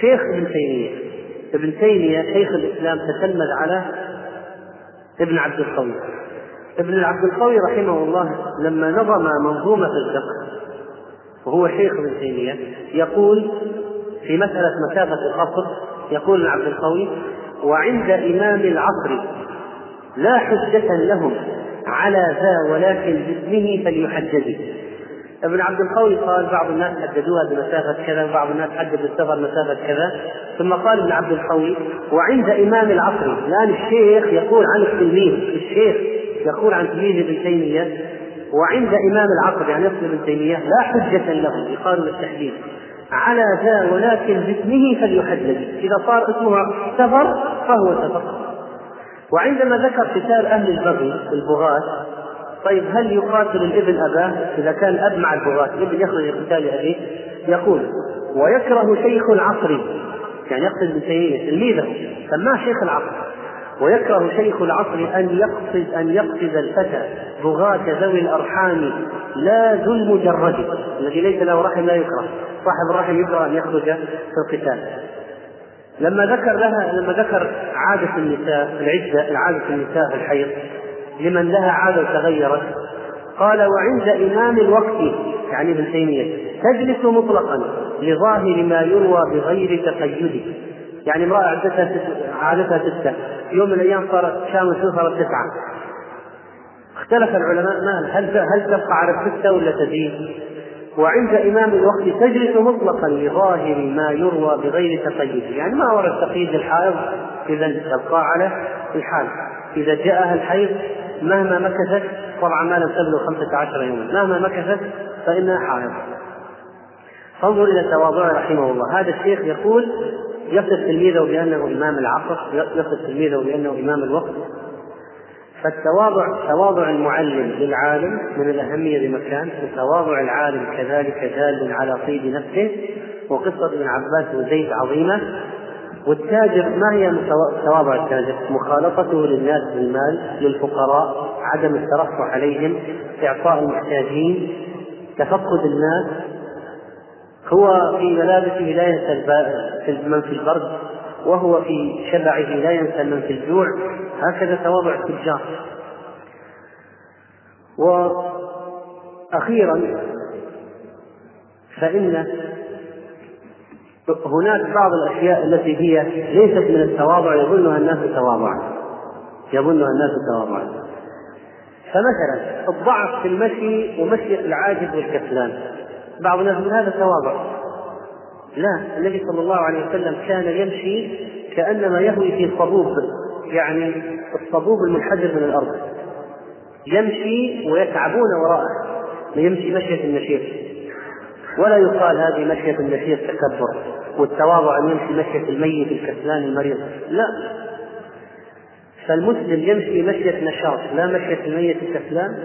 شيخ ابن تيمية. ابن تيمية شيخ الإسلام تتلمذ على ابن عبد القوي ابن عبد القوي رحمه الله لما نظم منظومة الفقه وهو شيخ ابن تيمية يقول في مسألة مسافة القصر يقول ابن عبد القوي وعند إمام العصر لا حجة لهم على ذا ولكن باسمه فليحجج ابن عبد القوي قال بعض الناس حددوها بمسافة كذا وبعض الناس حدد السفر مسافة كذا. ثم قال ابن عبد القوي وعند إمام العصر الآن الشيخ يقول عن التلميذ الشيخ يقول عن تلميذ ابن تيمية وعند إمام العصر يعني يقصد ابن تيمية لا حجة له يقال بالتحديد على ذا ولكن باسمه فليحدد. إذا صار اسمه سفر فهو سفر. وعندما ذكر قتال أهل البغي البغاة طيب هل يقاتل الابن أباه؟ إذا كان أب مع البغاة الابن يخرج لقتال أبيه؟ يقول ويكره شيخ العصر. يعني يقصد ابن تيمية تلميذه. سماه شيخ العصر؟ ويكره شيخ العصر أن يقصد أن يقصد الفتى بغاة ذوي الأرحام لا ذو المجرد الذي ليس له رحم لا يكره. صاحب الرحم يكره أن يخرج في القتال. لما ذكر لها لما ذكر عادة النساء العدة عادة النساء في الحيض لمن لها عادة تغيرت. قال وعند إمام الوقت يعني ابن تيمية تجلس مطلقا لظاهر ما يروى بغير تقيد يعني امرأة عدتها عادتها ستة. يوم من الأيام صارت شام صارت تسعة. اختلف العلماء ما هل هل تبقى على الستة ولا تزيد؟ وعند إمام الوقت تجلس مطلقا لظاهر ما يروى بغير تقيد، يعني ما ورد تقييد للحائض إذا تبقى على الحال، إذا جاءها الحيض مهما مكثت طبعا ما لم تبلغ خمسة عشر يوما. مهما مكثت فإنها حائض فانظر إلى تواضعه رحمه الله. هذا الشيخ يقول يصف تلميذه بأنه إمام العصر يصف تلميذه بأنه إمام الوقت. فالتواضع تواضع المعلم للعالم من الأهمية بمكان وتواضع العالم كذلك دال على طيب نفسه. وقصة ابن عباس وزيد عظيمة. والتاجر ما هي تواضع التاجر؟ مخالطته للناس بالمال للفقراء عدم الترفع عليهم إعطاء المحتاجين. تفقد الناس. هو في ملابسه لا ينسى من في البرد وهو في شبعه لا ينسى من في الجوع. هكذا تواضع التجار. وأخيرا فإن هناك بعض الأشياء التي هي ليست من التواضع يظنها الناس تواضعا. يظنها الناس تواضعا. فمثلا الضعف في المشي ومشي العاجز والكسلان. بعض الناس يقول هذا تواضع. لا النبي صلى الله عليه وسلم كان يمشي كأنما يهوي في صبوب يعني الصبوب المنحدر من الأرض. يمشي ويتعبون وراءه. يمشي مشية النشيط ولا يقال هذه مشية النشيط تكبر والتواضع أن يمشي مشية الميت الكسلان المريض. لا. فالمسلم يمشي مشية نشاط لا مشية الميت الكسلان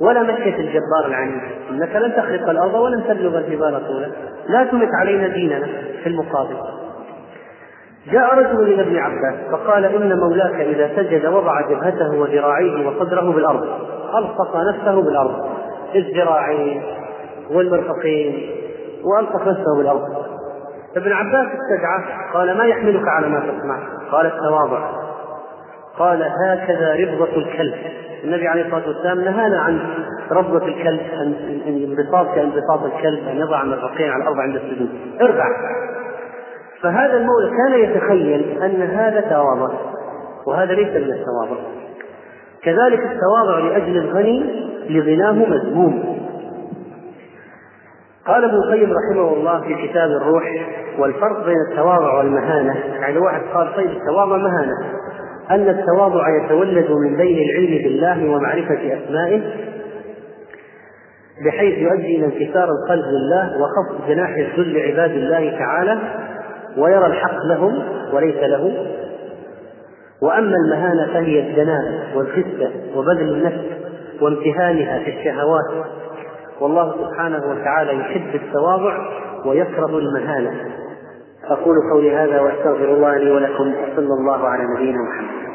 ولا مشية الجبار العنيف. إنك لن تخرق الأرض ولن تبلغ الجبال طولا. لا تمت علينا ديننا في المقابل. جاء رجل إلى ابن عباس فقال إن مولاك إذا سجد وضع جبهته وذراعيه وصدره بالأرض ألصق نفسه بالأرض. الذراعين والمرفقين وألصق نفسه بالأرض. ابن عباس استدعاه قال ما يحملك على ما تصنع قال التواضع. قال هكذا ربضة الكلب. النبي عليه الصلاة والسلام نهانا عن ربضة الكلب أن انبساط كانبساط الكلب أن يضع مرفقين على الأرض عند السجود. ارفع. فهذا المولى كان يتخيل أن هذا تواضع وهذا ليس من التواضع. كذلك التواضع لأجل الغني لغناه مذموم. قال ابن القيم رحمه الله في كتاب الروح والفرق بين التواضع والمهانة. يعني واحد قال طيب التواضع مهانة. أن التواضع يتولد من بين العلم بالله ومعرفة أسمائه بحيث يؤدي إلى انكسار القلب لله وخفض جناح الذل لعباد الله تعالى ويرى الحق لهم وليس له وأما المهانة فهي الدناءة والخسة وبذل النفس وامتهانها في الشهوات. والله سبحانه وتعالى يحب التواضع ويكره المهانة. أقول قولي هذا وأستغفر الله لي ولكم صلى الله على نبينا محمد.